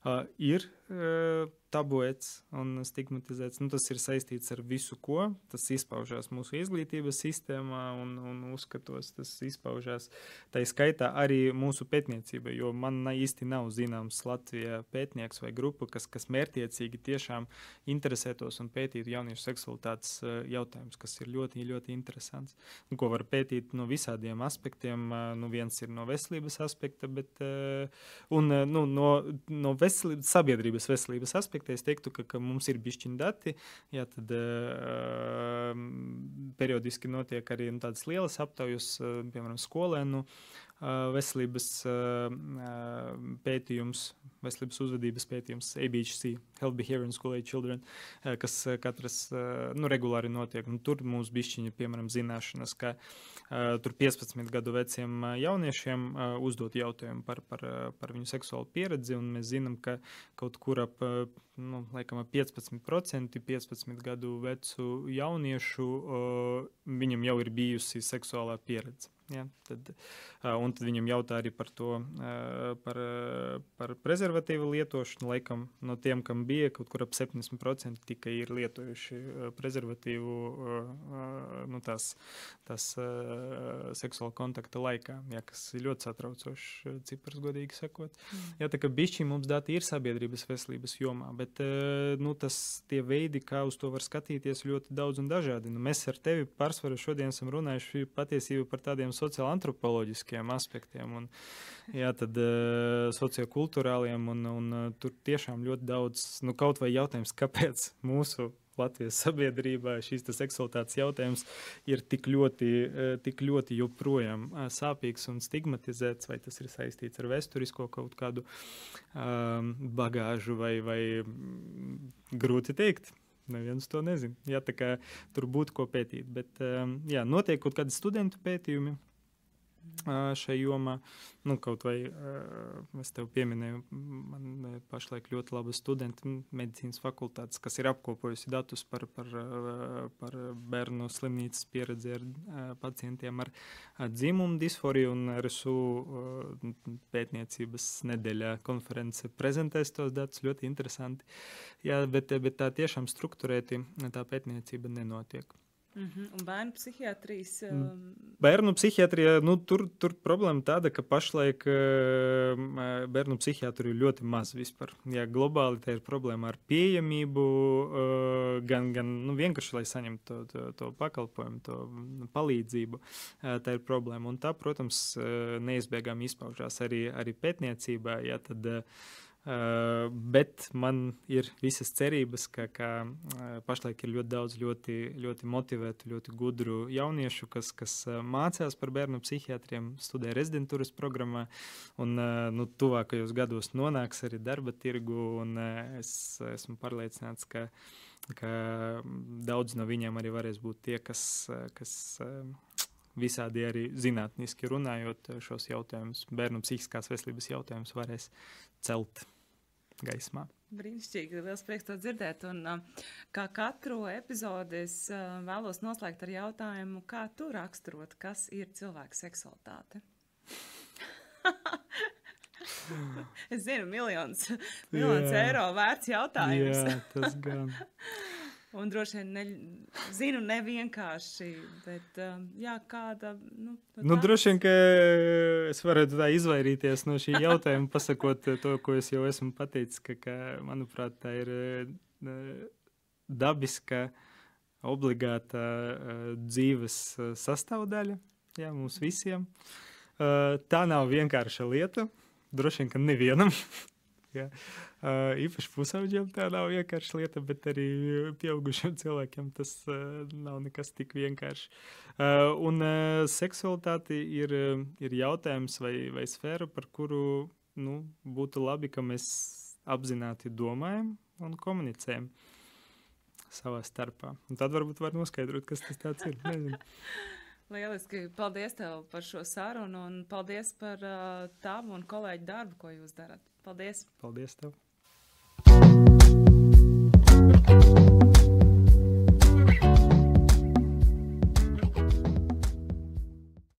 [SPEAKER 2] uh, ir uh, tabuēts un stigmatizēts. Nu, tas ir saistīts ar visu, ko tas izpaužās mūsu izglītības sistēmā un, un uzskatos. Tas izpaužās tā skaitā arī mūsu pētniecība, jo man īsti nav zināms Latvijā pētnieks vai grupa, kas, kas mērķiecīgi tiešām interesētos un pētītu jauniešu seksualitātes jautājumus, kas ir ļoti, ļoti interesants. Un, ko var pētīt no visādiem aspektiem. Nu, viens ir no veselības aspekta, bet un, nu, no, no veselības, sabiedrības veselības aspekta es teiktu, ka, ka mums ir bišķiņa dati. Jā, tad uh, periodiski notiek arī nu, tādas lielas aptaujas, uh, piemēram, skolēnu. Uh, veselības uh, pētījums, veselības uzvedības pētījums, ABHC, Health Behavior in School Age Children, uh, kas katras nu, regulāri notiek. Nu, tur mums bišķiņa, piemēram, zināšanas, ka tur 15 gadu veciem jauniešiem uzdot jautājumu par, par, par viņu seksuālu pieredzi, un mēs zinām, ka kaut kur ap nu, laikam, 15%, 15 gadu vecu jauniešu, viņam jau ir bijusi seksuālā pieredze. Ja, tad, un tad viņam jautā arī par to, par, par prezervatīvu lietošanu. Laikam no tiem, kam bija kaut kur ap 70%, tikai ir lietojuši prezervatīvu nu, tās, tās seksuāla kontakta laikā, ja, kas ir ļoti satraucošs cipars, godīgi sakot. Mm. Ja, tā kā bišķi mums dati ir sabiedrības veselības jomā, bet nu, tas tie veidi, kā uz to var skatīties, ļoti daudz un dažādi. Nu, mēs ar tevi pārsvaru šodien esam runājuši patiesībā par tādiem sociāli antropoloģiskiem aspektiem, un jā, tad, uh, sociokulturāliem, un, un uh, tur tiešām ļoti daudz, nu, kaut vai jautājums, kāpēc mūsu Latvijas sabiedrībā šīs seksualitātes jautājums ir tik ļoti, uh, tik ļoti joprojām sāpīgs un stigmatizēts, vai tas ir saistīts ar vēsturisko kaut kādu um, bagāžu vai, vai grūti teikt. Neviens to nezina. Jā, tā kā tur būtu ko pētīt. Bet, um, jā, notiek kaut kādi studentu pētījumi, šai jomā. Nu, kaut vai es tev pieminēju, man pašlaik ļoti labi studenti medicīnas fakultātes, kas ir apkopojusi datus par, par, par bērnu slimnīcas pieredzi ar pacientiem ar dzimumu disforiju RSU pētniecības nedēļā konference prezentēs tos datus ļoti interesanti. Jā, bet, bet tā tiešām strukturēti tā pētniecība nenotiek.
[SPEAKER 1] Un bērnu psihiatrijas.
[SPEAKER 2] Bērnu psihiatrijā nu, tur, tur problēma tāda, ka pašlaik bērnu psihiatru ir ļoti maz vispār. Jā, globāli tā ir problēma ar pieejamību, gan, gan nu, vienkārši, lai saņemtu to, to, to pakalpojumu, to palīdzību. Tā ir problēma. Un tā, protams, neizbēgami izpaužās arī, arī pētniecībā. Jā, tad, Uh, bet man ir visas cerības, ka, ka pašlaik ir ļoti daudz ļoti, ļoti motivētu, ļoti gudru jauniešu, kas, kas mācās par bērnu psihiatriem, studē rezidentūras programmā un nu, tuvākajos gados nonāks arī darba tirgu. Es esmu pārliecināts, ka, ka daudz no viņiem arī varēs būt tie, kas. kas visādi arī zinātniski runājot šos jautājumus, bērnu psihiskās veselības jautājumus varēs celt gaismā.
[SPEAKER 1] Brīnišķīgi, liels prieks to dzirdēt. Un, uh, kā katru epizodi es uh, vēlos noslēgt ar jautājumu, kā tu raksturot, kas ir cilvēka seksualitāte? es zinu, miljonus, miljonus eiro vērts jautājums.
[SPEAKER 2] Jā, tas gan.
[SPEAKER 1] Un droši vien ne, zinu, ne vienkārši, bet um, jā, kāda. Nu,
[SPEAKER 2] nu, nu droši vien, ka es varētu tā izvairīties no šī jautājuma, pasakot to, ko es jau esmu pateicis, ka, ka manuprāt, tā ir uh, dabiska, obligāta uh, dzīves uh, sastāvdaļa jā, mums visiem. Tā nav vienkārša lieta. Droši vien, ka nevienam Ja. Uh, īpaši pusaudžiem tā nav vienkārši lieta, bet arī pieaugušiem cilvēkiem tas uh, nav nekas tik vienkārši. Uh, un uh, seksualitāte ir, ir jautājums vai, vai sfēra, par kuru nu, būtu labi, ka mēs apzināti domājam un komunicējam savā starpā. Un tad varbūt var noskaidrot, kas tas ir. Nezinu.
[SPEAKER 1] Lieliski! Paldies tev par šo sarunu un paldies par uh, tavu un kolēģu darbu, ko jūs darat. Paldies!
[SPEAKER 2] Paldies tev!